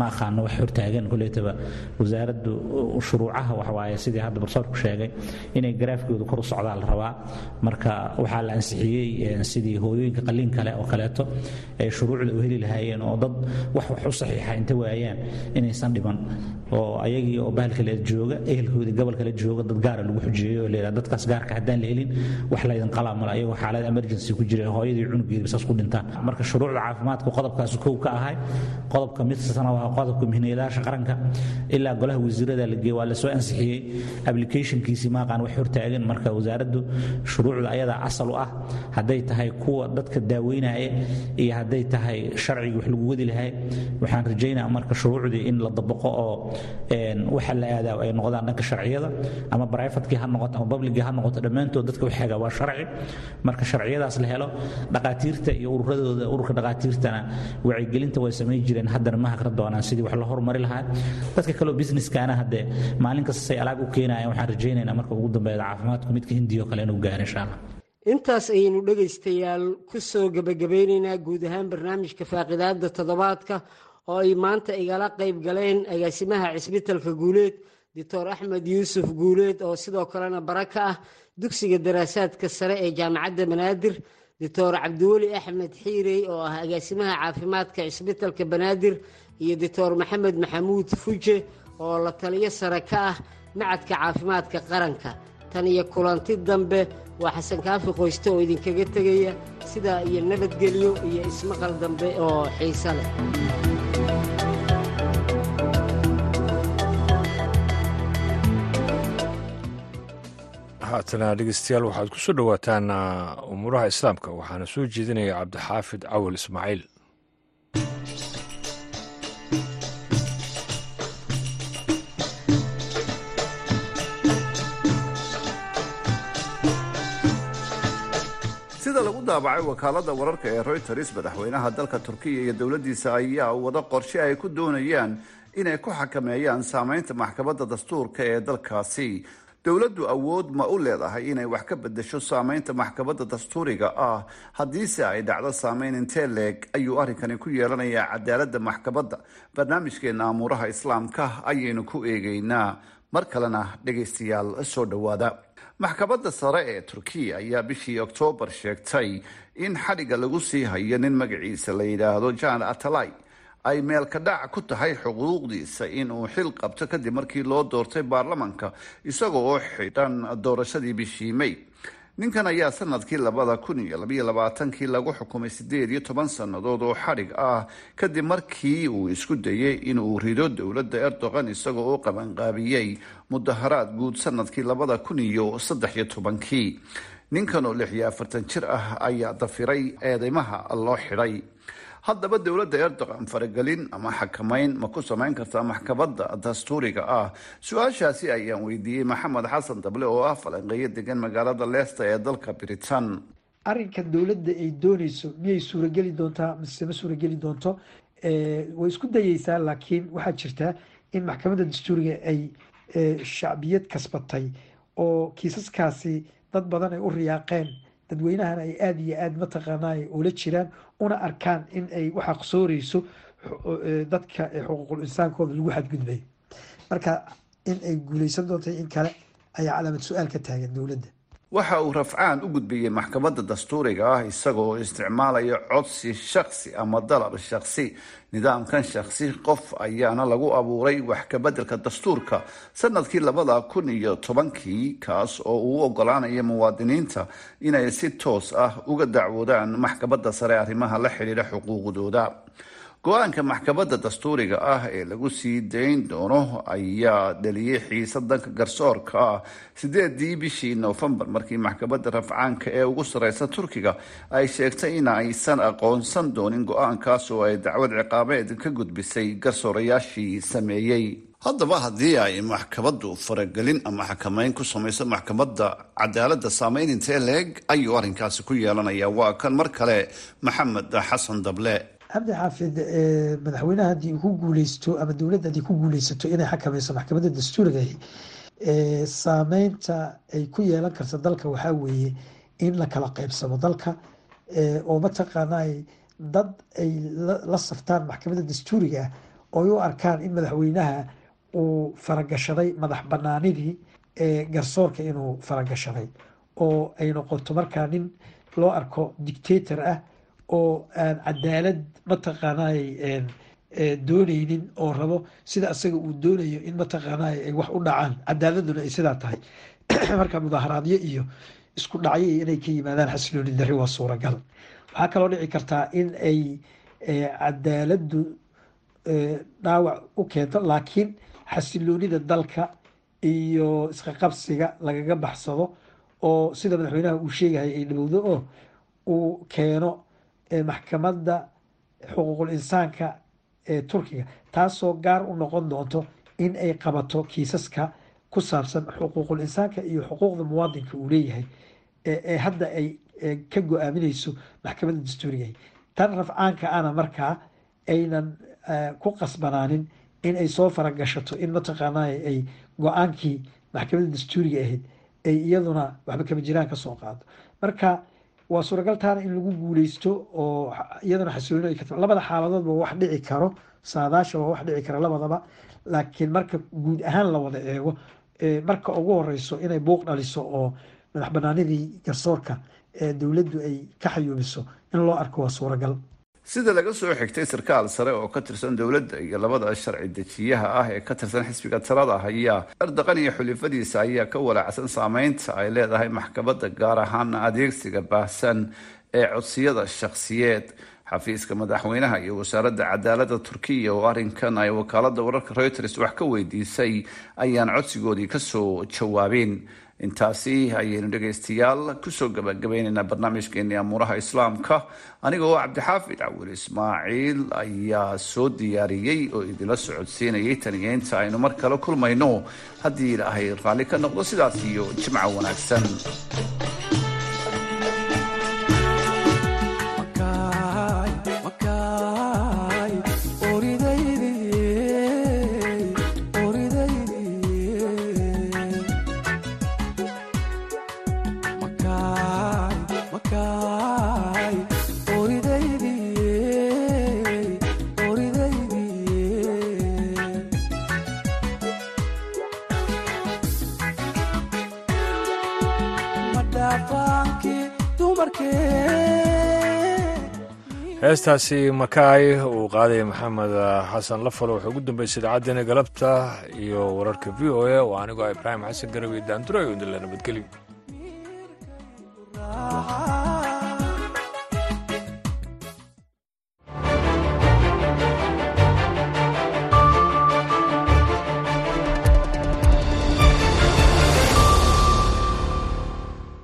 S3: ma aqaano wax hortaagan koleetaba wasaaraddu shuruucaha waxwaaye sidii hadda barsoorku sheegay inay garaafkooda kor u socdaa la rabaa. Marka waxaa la ansixiyey sidii hooyooyinka qalliin kale oo kaleeto ay shuruucda u heli lahaayeen oo dad wax wax u saxiixa inta waayaan inaysan dhiban oo ayagii oo bahal kale jooga ehelkoodii gobol kale jooga dad gaara lagu xujeeyo oo leeyahay dadkaas gaarka haddaan la helin wax laydin qalaa male xaalad emergency ku jira hooyadii cunugeedi saas ku dhintaan. Marka shuruucda caafimaadka qodobkaas kow ka ahay qodobka midsana waa qodobka mihnayaasha qaranka ilaa golaha wasiirada la geeyey waa la soo ansixiyey applicationkiisii maaqaan wax hortaagan marka wasaaraddu shuruucda ayadaa asal u ah hadday tahay kuwa dadka daaweynaya iyo hadday tahay sharcigii wax lagu wadi lahay waxaan rajaynaa marka shuruucdii in la dabaqo oo waxa la aadaa ay noqdaan dhanka sharciyada ama brivatekii ha noqoto ama publicii ha noqoto dhammaantood dadka waxaaga waa sharci. Marka sharciyadaas la helo dhaqaatiirta iyo ururadooda ururka dhaqaatiirtana wacyigelinta way samayn jireen. Haddana ma haqra doonaan sidii wax la horumari lahaa. Dadka kaleo businesskaana haddee maalin kasta say alaab u keenayaan waxaan rajaynaynaa marka ugu dambeeya caafimaadku midka hindiya oo kale inuu gaaro insha allah
S11: intaas ayaynu dhegaystayaal ku soo gebagabeynaynaa guud ahaan barnaamijka faaqidaada toddobaadka oo ay maanta igala qayb galeen agaasimaha cisbitalka guuleed doctor axmed yuusuf guuleed oo sidoo kalena bara ka ah dugsiga daraasaadka sare ee jaamacadda banaadir doctor cabdiweli axmed xiirey oo ah agaasimaha caafimaadka cisbitalka banaadir iyo doctor maxamed maxamuud fuje oo la taliyo sare ka ah macadka caafimaadka qaranka. Tan iyo kulanti dambe waa xasan kaafi qoyste oo idinkaga tegaya sidaa iyo nabadgelyo iyo ismaqal dambe oo xiise leh
S1: haatana dhegeystayaal waxaad ku soo dhowaataan umuuraha islaamka waxaana soo jeedinaya cabdixaafid cawal ismaaciil
S12: daabacay wakaalada wararka ee royters madaxweynaha dalka turkiya iyo dowladdiisa ayaa wada qorshe ay ku doonayaan inay ku xakameeyaan saameynta maxkamadda dastuurka ee dalkaasi dowladdu awood ma u leedahay inay wax ka bedesho saameynta maxkamadda dastuuriga ah. Haddiise ay dhacdo saameyn intee leeg ayuu arrinkani ku yeelanayaa cadaaladda maxkamadda. Barnaamijkeena amuuraha islaamka ayaynu ku eegaynaa. Mar kalena dhegaystayaal soo dhowaada. Maxkamadda sare ee turkiya ayaa bishii oktoobar sheegtay in xadhigga lagu sii hayo nin magaciisa la yidhaahdo jan atalay ay meelka dhac ku tahay xuquuqdiisa in uu xil qabto kadib markii loo doortay baarlamanka isaga oo xidhan doorashadii bishii may ninkan ayaa sannadkii labada kun iyo labaiyo labaatankii lagu xukumay sideed iyo toban sannadood oo xadhig ah kadib markii uu isku dayay inuu rido dowladda erdogan isagoo u qabanqaabiyey mudaharaad guud sannadkii labada kun iyo saddex iyo tobankii. Ninkan oo lix iyo afartan jir ah ayaa dafiray eedeymaha loo xidhay haddaba dowladda erdogan faragelin ama xakamayn. Ma ku samayn kartaa maxkamadda dastuuriga ah? Su'aashaasi ayaan weydiiyey maxamed xasan dable oo ah falanqeeyo degan magaalada leesta ee dalka britain.
S13: Arrinkan dowladda ay dooneyso miyay suurageli doontaa mise ma suurageli doonto? Way isku dayeysaa laakiin waxaa jirtaa in maxkamadda dastuuriga ay shacbiyad kasbatay oo kiisaskaasi dad badan ay u riyaaqeen dadweynahana ay aada iyo aada mataqaanay ula jiraan una arkaan in ay waxa qsooreyso dadka xuquuqul insaankooda lagu xadgudbay marka in ay guuleysan doonta in kale ayaa calaamad su'aal ka taagan dowladda
S12: waxa uu rafcaan u gudbiyey maxkamadda dastuuriga ah isagoo isticmaalaya codsi shaksi ama dalab shaksi nidaamkan shaksi qof ayaana lagu abuuray wax kabeddelka dastuurka. Sanadkii labada kun iyo tobankii kaas oo uu ogolaanaya muwaadiniinta inay si toos ah uga dacwoodaan maxkamadda sare arrimaha la xidhiidha xuquuqdooda go'aanka maxkamadda dastuuriga ah ee lagu sii dayn doono ayaa dhaliyey xiisa danka garsoorka ah. Sideedii bishii noofembar markii maxkamadda rafcaanka ee ugu sareysa turkiga ay sheegtay in aysan aqoonsan doonin go'aankaas oo ay dacwad ciqaabeed ka gudbisay garsoorayaashii sameeyey. Haddaba haddii ay maxkamaddu faragelin ama xakameyn ku samayso maxkamadda cadaaladda saameyn intee leeg ayuu arrinkaasi ku yeelanaya. Waa kan mar kale maxamed xasan dable
S13: cabdi xaafid madaxweynaha haddii uu ku guuleysto ama dowladda haddii ku guuleysato inay xakameyso maxkamadda dastuuriga saameynta ay ku yeelan karta dalka waxaa weeye in la kala qeybsamo dalka oo mataqaanay dad ay la saftaan maxkamadda dastuuriga ah oo u arkaan in madaxweynaha uu faragashaday madax banaanidii garsoorka inuu faragashaday oo ay noqoto markaa nin loo arko dictator ah oo aan cadaalad mataqaanay dooneynin oo rabo sida asaga uu doonayo in mataqaanay ay wax u dhacaan. Cadaaladuna ay sidaa tahay. *clears throat* Marka mudaharaadyo iyo isku dhacyo inay ka yimaadaan xasilooni dari waa suuragal. Waxaa kaloo dhici kartaa in ay cadaaladdu dhaawac u keento laakiin xasiloonida dalka iyo isqaqabsiga lagaga baxsado oo sida madaxweynaha uu sheegahay ay dhowdo oo uu keeno maxkamadda xuquuqul insaanka ee turkiga taasoo gaar u noqon doonto in ay qabato kiisaska ku saabsan xuquuqul insaanka iyo xuquuqda muwaadinka uu leeyahay ee hadda ay ka go'aamineyso maxkamadda dastuuriga. Tan rafcaanka ana markaa aynan ku qasbanaanin in ay soo faragashato in mataqaanay ay go'aankii maxkamadda dastuuriga ahayd ay iyaduna waxba kama jiraan ka soo qaado marka waa suuragal taana in lagu guuleysto oo iyadana xasilooni ay ka labada xaaladoodba wax dhici karo saadaasha waa wax dhici kara labadaba laakiin marka guud ahaan la wada eego marka ugu horeyso inay buuq dhaliso oo madax banaanidii garsoorka ee dowladdu ay ka xayuubiso in loo arko waa suuragal
S12: sida laga soo xigtay sarkaal sare oo ka tirsan dowladda iyo labada sharci dejiyaha ah ee ka tirsan xisbiga talada haya erdoqan iyo xulifadiisa ayaa ka walaacsan saameynta ay leedahay maxkamadda gaar ahaana adeegsiga baahsan ee codsiyada shakhsiyeed. Xafiiska madaxweynaha iyo wasaaradda cadaaladda turkiya oo arrinkan ay wakaalada wararka reuters wax ka weydiisay ayaan codsigoodii ka soo jawaabeen intaasi ayaynu dhegaystayaal ku soo gabagabaynaynaa barnaamijkeeni amuuraha islaamka. Aniga oo cabdixaafid cawil ismaaciil ayaa soo diyaariyey oo idinla socodsiinayay taniyeynta aynu mar kale kulmayno. Haddii ilaahay raalli ka noqdo sidaas iyo jimco wanaagsan
S1: heestaasi makaay uu qaaday maxamed ah, xasan lafalo wuxuu ugu dambeysay idaacaddeena galabta iyo wararka v o a oo anigoo ah ibraahim xasan garab iyo daanduray oo idinla nabadgelyo.